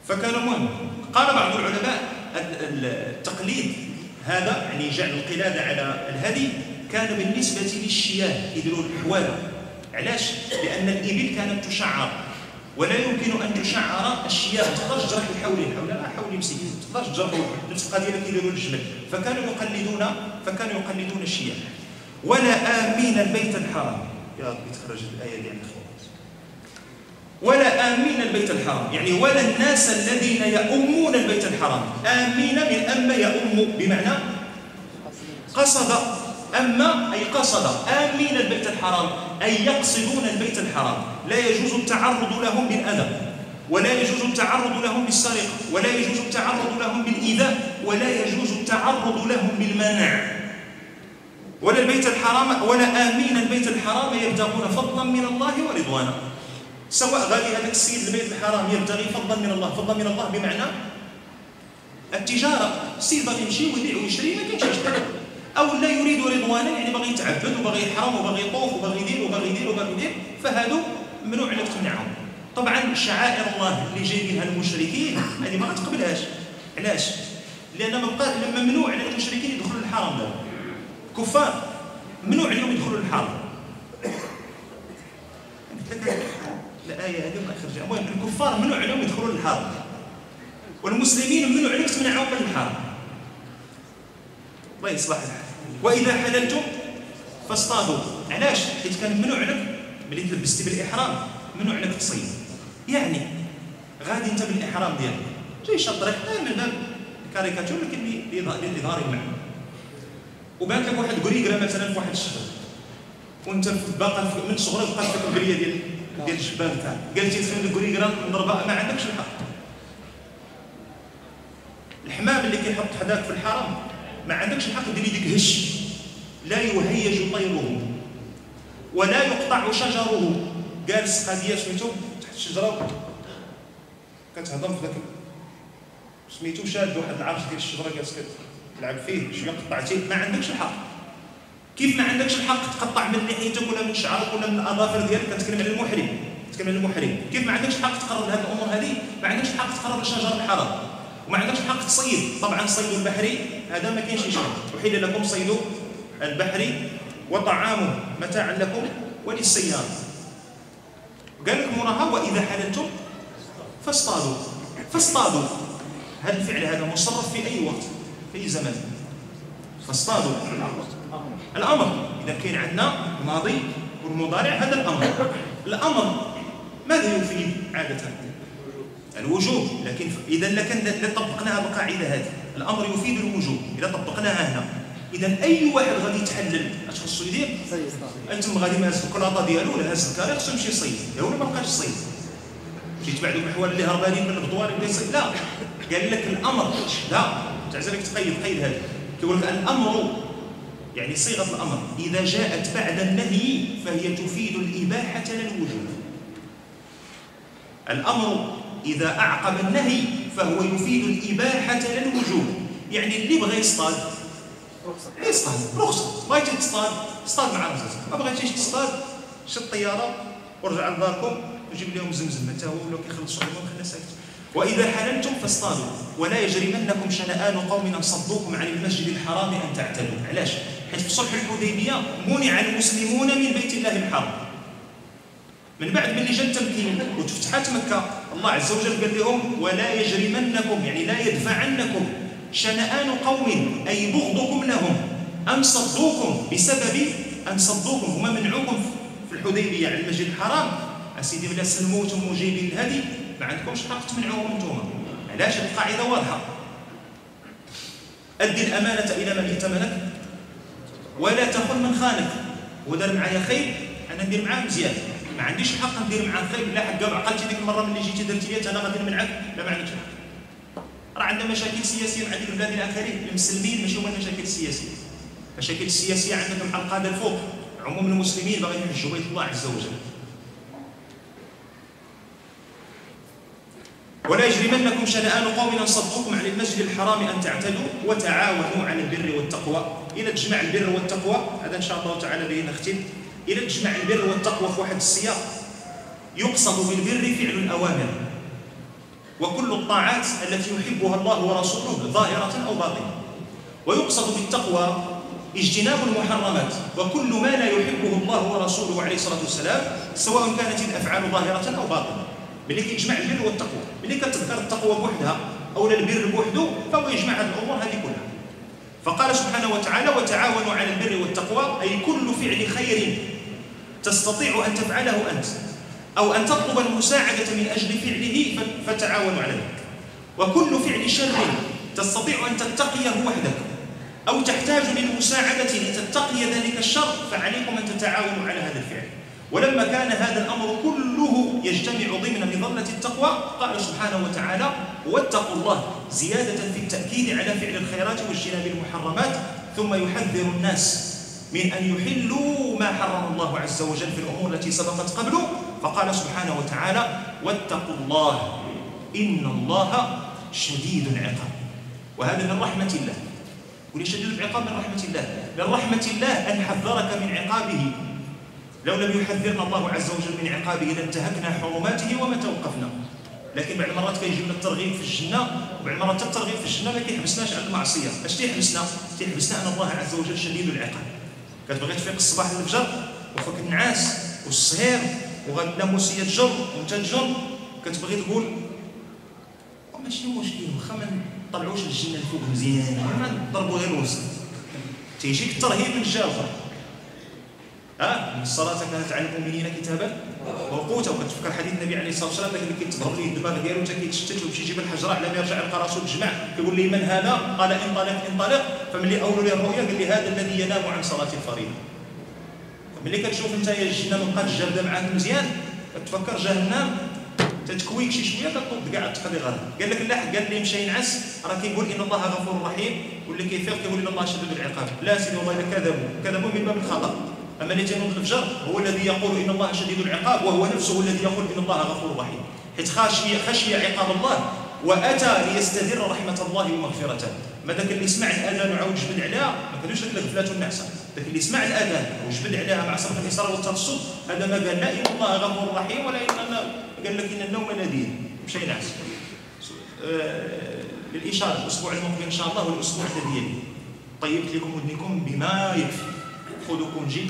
فكان مهم. قال بعض العلماء التقليد هذا يعني جعل القلادة على الهدي كان بالنسبة للشياه يديروا الحوال علاش؟ لأن الإبل كانت تشعر ولا يمكن أن تشعر الشياه. ما تقدرش تجرح الحولين حول لا حول مسكين ما تقدرش تجرحوا نفس القضية اللي كيديروا الجبل فكانوا يقلدون فكانوا يقلدون الشياه. ولا آمين البيت الحرام. يا ربي تخرج الآية دي عن ولا آمين البيت الحرام. يعني ولا الناس الذين يؤمون البيت الحرام. آمين من أما يؤم بمعنى قصد. أما أي قصد. آمين البيت الحرام. أي يقصدون البيت الحرام. لا يجوز التعرض لهم بالأذى. ولا يجوز التعرض لهم بالسرقة. ولا يجوز التعرض لهم بالإيذاء. ولا يجوز التعرض لهم بالمنع. ولا البيت الحرام ولا آمين البيت الحرام يبتغون فضلا من الله ورضوانا. سواء غادي هذاك السيد البيت الحرام يبتغي فضلا من الله فضلا من الله بمعنى التجارة. السيد باغي يمشي ويبيع ويشري ما كاينش يشتري أو لا يريد رضوانا يعني باغي يتعبد وباغي يحرم وباغي يطوف وباغي يدير وباغي يدير وباغي يدير فهادو ممنوع انك تمنعهم طبعا شعائر الله اللي جايبينها المشركين هذه ما غتقبلهاش. علاش؟ لأن ممنوع على المشركين يدخلوا الحرم دابا. كفار ممنوع عليهم يدخلوا الحرم قلت لك الايه هذه ما خرجها المهم الكفار منعوا عليهم يدخلون الحرم والمسلمين منعوا عليهم تمنعهم من الحرم الله يصلح وإذا حللتم فاصطادوا. علاش؟ حيت كان ممنوع لك ملي تلبستي بالاحرام ممنوع لك تصيد؟ يعني غادي أنت بالإحرام ديالك. جاي شاد طريق من باب الكاريكاتور لكن لاظهار المعنى وبان لك واحد غريغرا مثلا في واحد الشهر وأنت باقا من صغرك بقات لك القرية ديال ديال الشباب تاعك قالتي تخلي الكوريغرام نضربها ما عندكش الحق. الحمام اللي كيحط حداك في الحرم ما عندكش الحق ديري ديك هش. لا يهيج طيره ولا يقطع شجره. جالس قضيه سميتو تحت الشجرة. كتهضم في ذاك سميتو شاد واحد العرش ديال الشجرة جالس كتلعب فيه شوية قطعتيه. ما عندكش الحق. كيف ما عندكش الحق تقطع من لحيتك ولا من شعرك ولا من الأظافر ديالك كتكلم على المحرم. كتكلم على المحرم. كيف ما عندكش الحق تقرب لهذه الأمور هذه؟ ما عندكش الحق تقرب لشجر الحرام وما عندكش الحق تصيد. طبعا صيد البحري هذا ما كاينش شيء. أحل لكم صيد البحر وطعامه متاعا لكم وللسيارة. قال لكم وراها وإذا حللتم فاصطادوا. فاصطادوا. هذا الفعل هذا مصرف في أي وقت في أي زمان فاصطادوا. الأمر. إذا كاين عندنا الماضي والمضارع هذا الأمر. الأمر ماذا يفيد عادة؟ الوجوب. لكن إذا لكن طبقناها القاعده هذه. الأمر يفيد الوجوب. إذا طبقناها هنا. إذا أي واحد غادي يتحلل اش خصو يدير انت غادي مهز الكلاطه ديالو ولا هاز الكاري خصو يمشي يصيد ولا ما بقاش يصيد مشيت بعد الاحوال اللي هربانين من البطوار اللي يصير لا. قال لك الأمر لا. تعزلك تقيد قيد هذا كيقول لك الأمر يعني صيغه الأمر. إذا جاءت بعد النهي فهي تفيد الإباحة لا الوجوب الأمر إذا أعقب النهي فهو يفيد الإباحة لا الوجوب يعني اللي بغى يصطاد. يصطاد. رخصة. بغيتي تصطاد. اصطاد مع راسك ما بغيتيش تصطاد؟ شد الطياره ورجع لداركم. وجيب لهم زمزم. حتى هو؟ ولا كيخلص شغلهم خلينا ساكت وإذا حللتم فاصطادوا. ولا يجرمنكم شنآن قوم ان صدوكم عن المسجد الحرام أن تعتدوا. علاش؟ حيت في صلح الحديبية منع المسلمون من بيت الله الحرام. من بعد ملي جا التمكين وتفتحت مكة الله عز وجل قال لهم ولا يجرمنكم يعني لا يدفعنكم شنآن قوم أي بغضكم لهم ان صدوكم بسبب ان صدوكم هما منعوكم في الحديبية على المسجد الحرام. أسيدي بلا سلموتم وجايبين الهدي ما عندكمش حق تمنعوهم أنتم. علاش؟ القاعدة واضحة. أدي الأمانة إلى من ائتمنك ولا تخن من خانك. ودار معايا خير أنا ندير معاه مزيان. ما عنديش حق ندير معاه خير لا حق. عقلتي ديك المرة ملي جيتي درتي لي أنا غادي نمنعك لا ما عندكش حق. راه عندنا مشاكل سياسية مع ديك البلاد الآخرين. المسلمين ماشي هما المشاكل السياسية. المشاكل السياسيه عندنا مع القادة الفوق. عموم المسلمين باغيين يحجوا بيت الله عز وجل. ولا يجرمنكم شنآن قوم ان صدوكم عن المسجد الحرام أن تعتدوا وتعاونوا على البر والتقوى. إلى تجمع البر والتقوى. هذا إن شاء الله تعالى به نختم إلى تجمع البر والتقوى في واحد السياق يقصد بالبر فعل الأوامر. وكل الطاعات التي يحبها الله ورسوله ظاهرة أو باطنة. ويقصد بالتقوى اجتناب المحرمات. وكل ما لا يحبه الله ورسوله عليه الصلاة والسلام سواء كانت الأفعال ظاهرة أو باطنة. ملي كيجمع البر والتقوى. ملي كتذكر التقوى بوحدها أو البر بوحده فهو يجمع هذه الأمور هذه كلها. فقال سبحانه وتعالى وتعاونوا على البر والتقوى أي كل فعل خير تستطيع أن تفعله أنت أو أن تطلب المساعدة من أجل فعله فتعاونوا على ذلك. وكل فعل شر تستطيع أن تتقيه وحدك أو تحتاج للمساعدة لتتقي ذلك الشر فعليكم أن تتعاونوا على هذا الفعل. ولما كان هذا الأمر كله يجتمع ضمن مظله التقوى قال سبحانه وتعالى واتقوا الله زيادة في التأكيد على فعل الخيرات واجتناب المحرمات ثم يحذر الناس من أن يحلوا ما حرم الله عز وجل في الأمور التي سبقت قبله. فقال سبحانه وتعالى واتقوا الله إن الله شديد العقاب. وهذا من رحمة الله. وليش شديد العقاب من رحمة الله. من رحمة الله أن حذرك من عقابه. لو لم يحذرنا الله عز وجل من عقابه لانتهكنا حرماته وما توقفنا لكن بعض المرات كيجي لنا الترغيب في الجنة وبعض المرات الترغيب في الجنة ما كيحبسناش على المعصية. أش تيحبسنا؟ تيحبسنا ان الله عز وجل شديد العقاب. كتبغي تفيق الصباح للفجر؟ وفك النعاس والسهير وغنام وسيه تجر وانت تجر كتبغي تقول ماشي مشكل واخا ما نطلعوش الجنه الفوق مزيان ما غير الوسط. تيجيك الترهيب من الجهه الصلاة كانت على المؤمنين كتابا موقوتا. وكتفكر حديث النبي عليه الصلاة والسلام اللي كيتبهر ليه الدماغ ديالو حتى كيتشتت ويمشي يجيب الحجرة على ما يرجع يلقى راسو تجمع كيقول لي من هذا؟ قال انطلق انطلق فملي اولوا لي الرؤيا قال لي هذا الذي ينام عن صلاة الفريضة. ملي كتشوف أنت يا الجنة ما بقاتش جاردة معاك مزيان كتفكر جهنم تتكويك شي شوية كتطب كاع تقضي غير. قال لك لا قال لي مشى ينعس. راه كيقول إن الله غفور رحيم. واللي كيفيق كيقول إن الله شديد العقاب؟ لا سيدي والله كذبوا. كذبوا من باب الخطأ. أما اللي تنوض الفجر هو الذي يقول إن الله شديد العقاب وهو نفسه الذي يقول إن الله غفور رحيم. حيت خشي خشي عقاب الله وأتى ليستدر رحمة الله ومغفرته ما ذاك اللي سمع الأذان وعاود جبد عليها ما كانوش ذاك الغفلات والنعسه ذاك اللي سمع الأذان وجبد عليها مع سبق الاصرار والترصد هذا ما قال لا إن الله غفور رحيم ولا إن قال لك إن النوم لذيذ مشى ينعس آه للاشاره الأسبوع المقبل إن شاء الله والأسبوع الذي يلي. طيبت لكم ودنكم بما يكفي. خذوا كونجي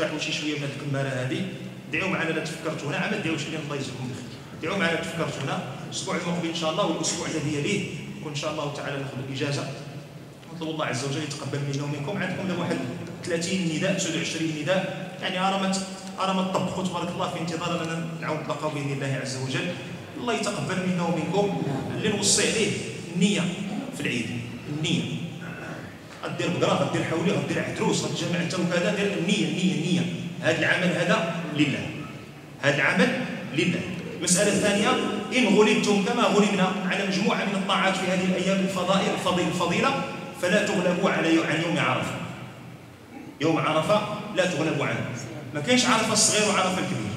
ارتاحوا شي شوية من هذه الكماره هذه دعوا معنا لا تفكرتونا عما دعوش لي الله يجزيكم بخير. دعوا معنا تفكرتونا الأسبوع المقبل إن شاء الله والأسبوع الذي يليه يكون ان شاء الله تعالى ناخذ الإجازة. نطلب الله عز وجل يتقبل منا ومنكم. عندكم لهم واحد 30 نداء 29 نداء. يعني ارمت أرمت طبقوا تبارك الله في انتظار اننا نعاود نتلاقاو بإذن الله عز وجل. الله يتقبل منا ومنكم. اللي نوصي عليه النية في العيد. النية. غدير بقره غدير حولي غدير عتروس غتجمع انت وكذا دير النية النية النية. هذا العمل هذا لله. هذا العمل لله. المسألة الثانية إن غلبتم كما غلبنا على مجموعة من الطاعات في هذه الأيام الفضائل الفضيل الفضيلة فلا تغلبوا على عن يوم عرفة. يوم عرفة لا تغلبوا عنه ما كاينش عرفة الصغير وعرفة الكبير.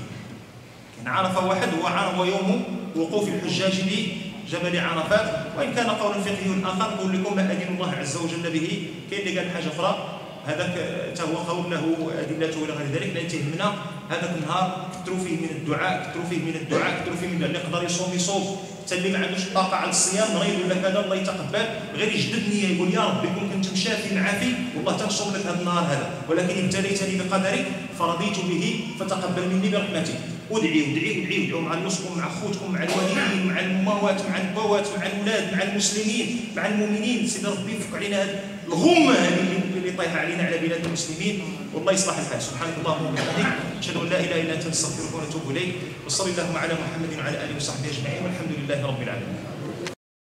كاين عرفة واحد هو هو يوم وقوف الحجاج بجبل عرفات. وإن كان قول فقهي آخر نقول لكم ما أدين الله عز وجل به كاين اللي قال حاجة أخرى. هذاك هو قول له أدلته إلى غير ذلك لأن تهمنا هذاك النهار كثروا فيه من الدعاء كثروا فيه من الدعاء كثروا فيه من اللي يقدر يصوم يصوم. حتى اللي ما عندوش طاقة على الصيام مريض ولا كذا الله يتقبل. غير يجدد نيه يقول يا رب يكون كنت مشافي معافي والله تنصوم لك هذا النهار هذا. ولكن ابتليتني بقدرك فرضيت به فتقبل مني برحمتك. ادعي ادعي ادعي ادعوا مع نصكم مع خوتكم مع الوالدين مع الامهات مع البوات مع الأولاد مع المسلمين مع المؤمنين. سيدي ربي يفك علينا هذه الغمه هذه اللي طايحه علينا على بلاد المسلمين. والله يصلح الحال. سبحانك اللهم وبحمدك. أشهد أن لا إله إلا أنت نستغفرك ونتوب إليك. وصلى اللهم على محمد وعلى آله وصحبه أجمعين. والحمد لله رب العالمين.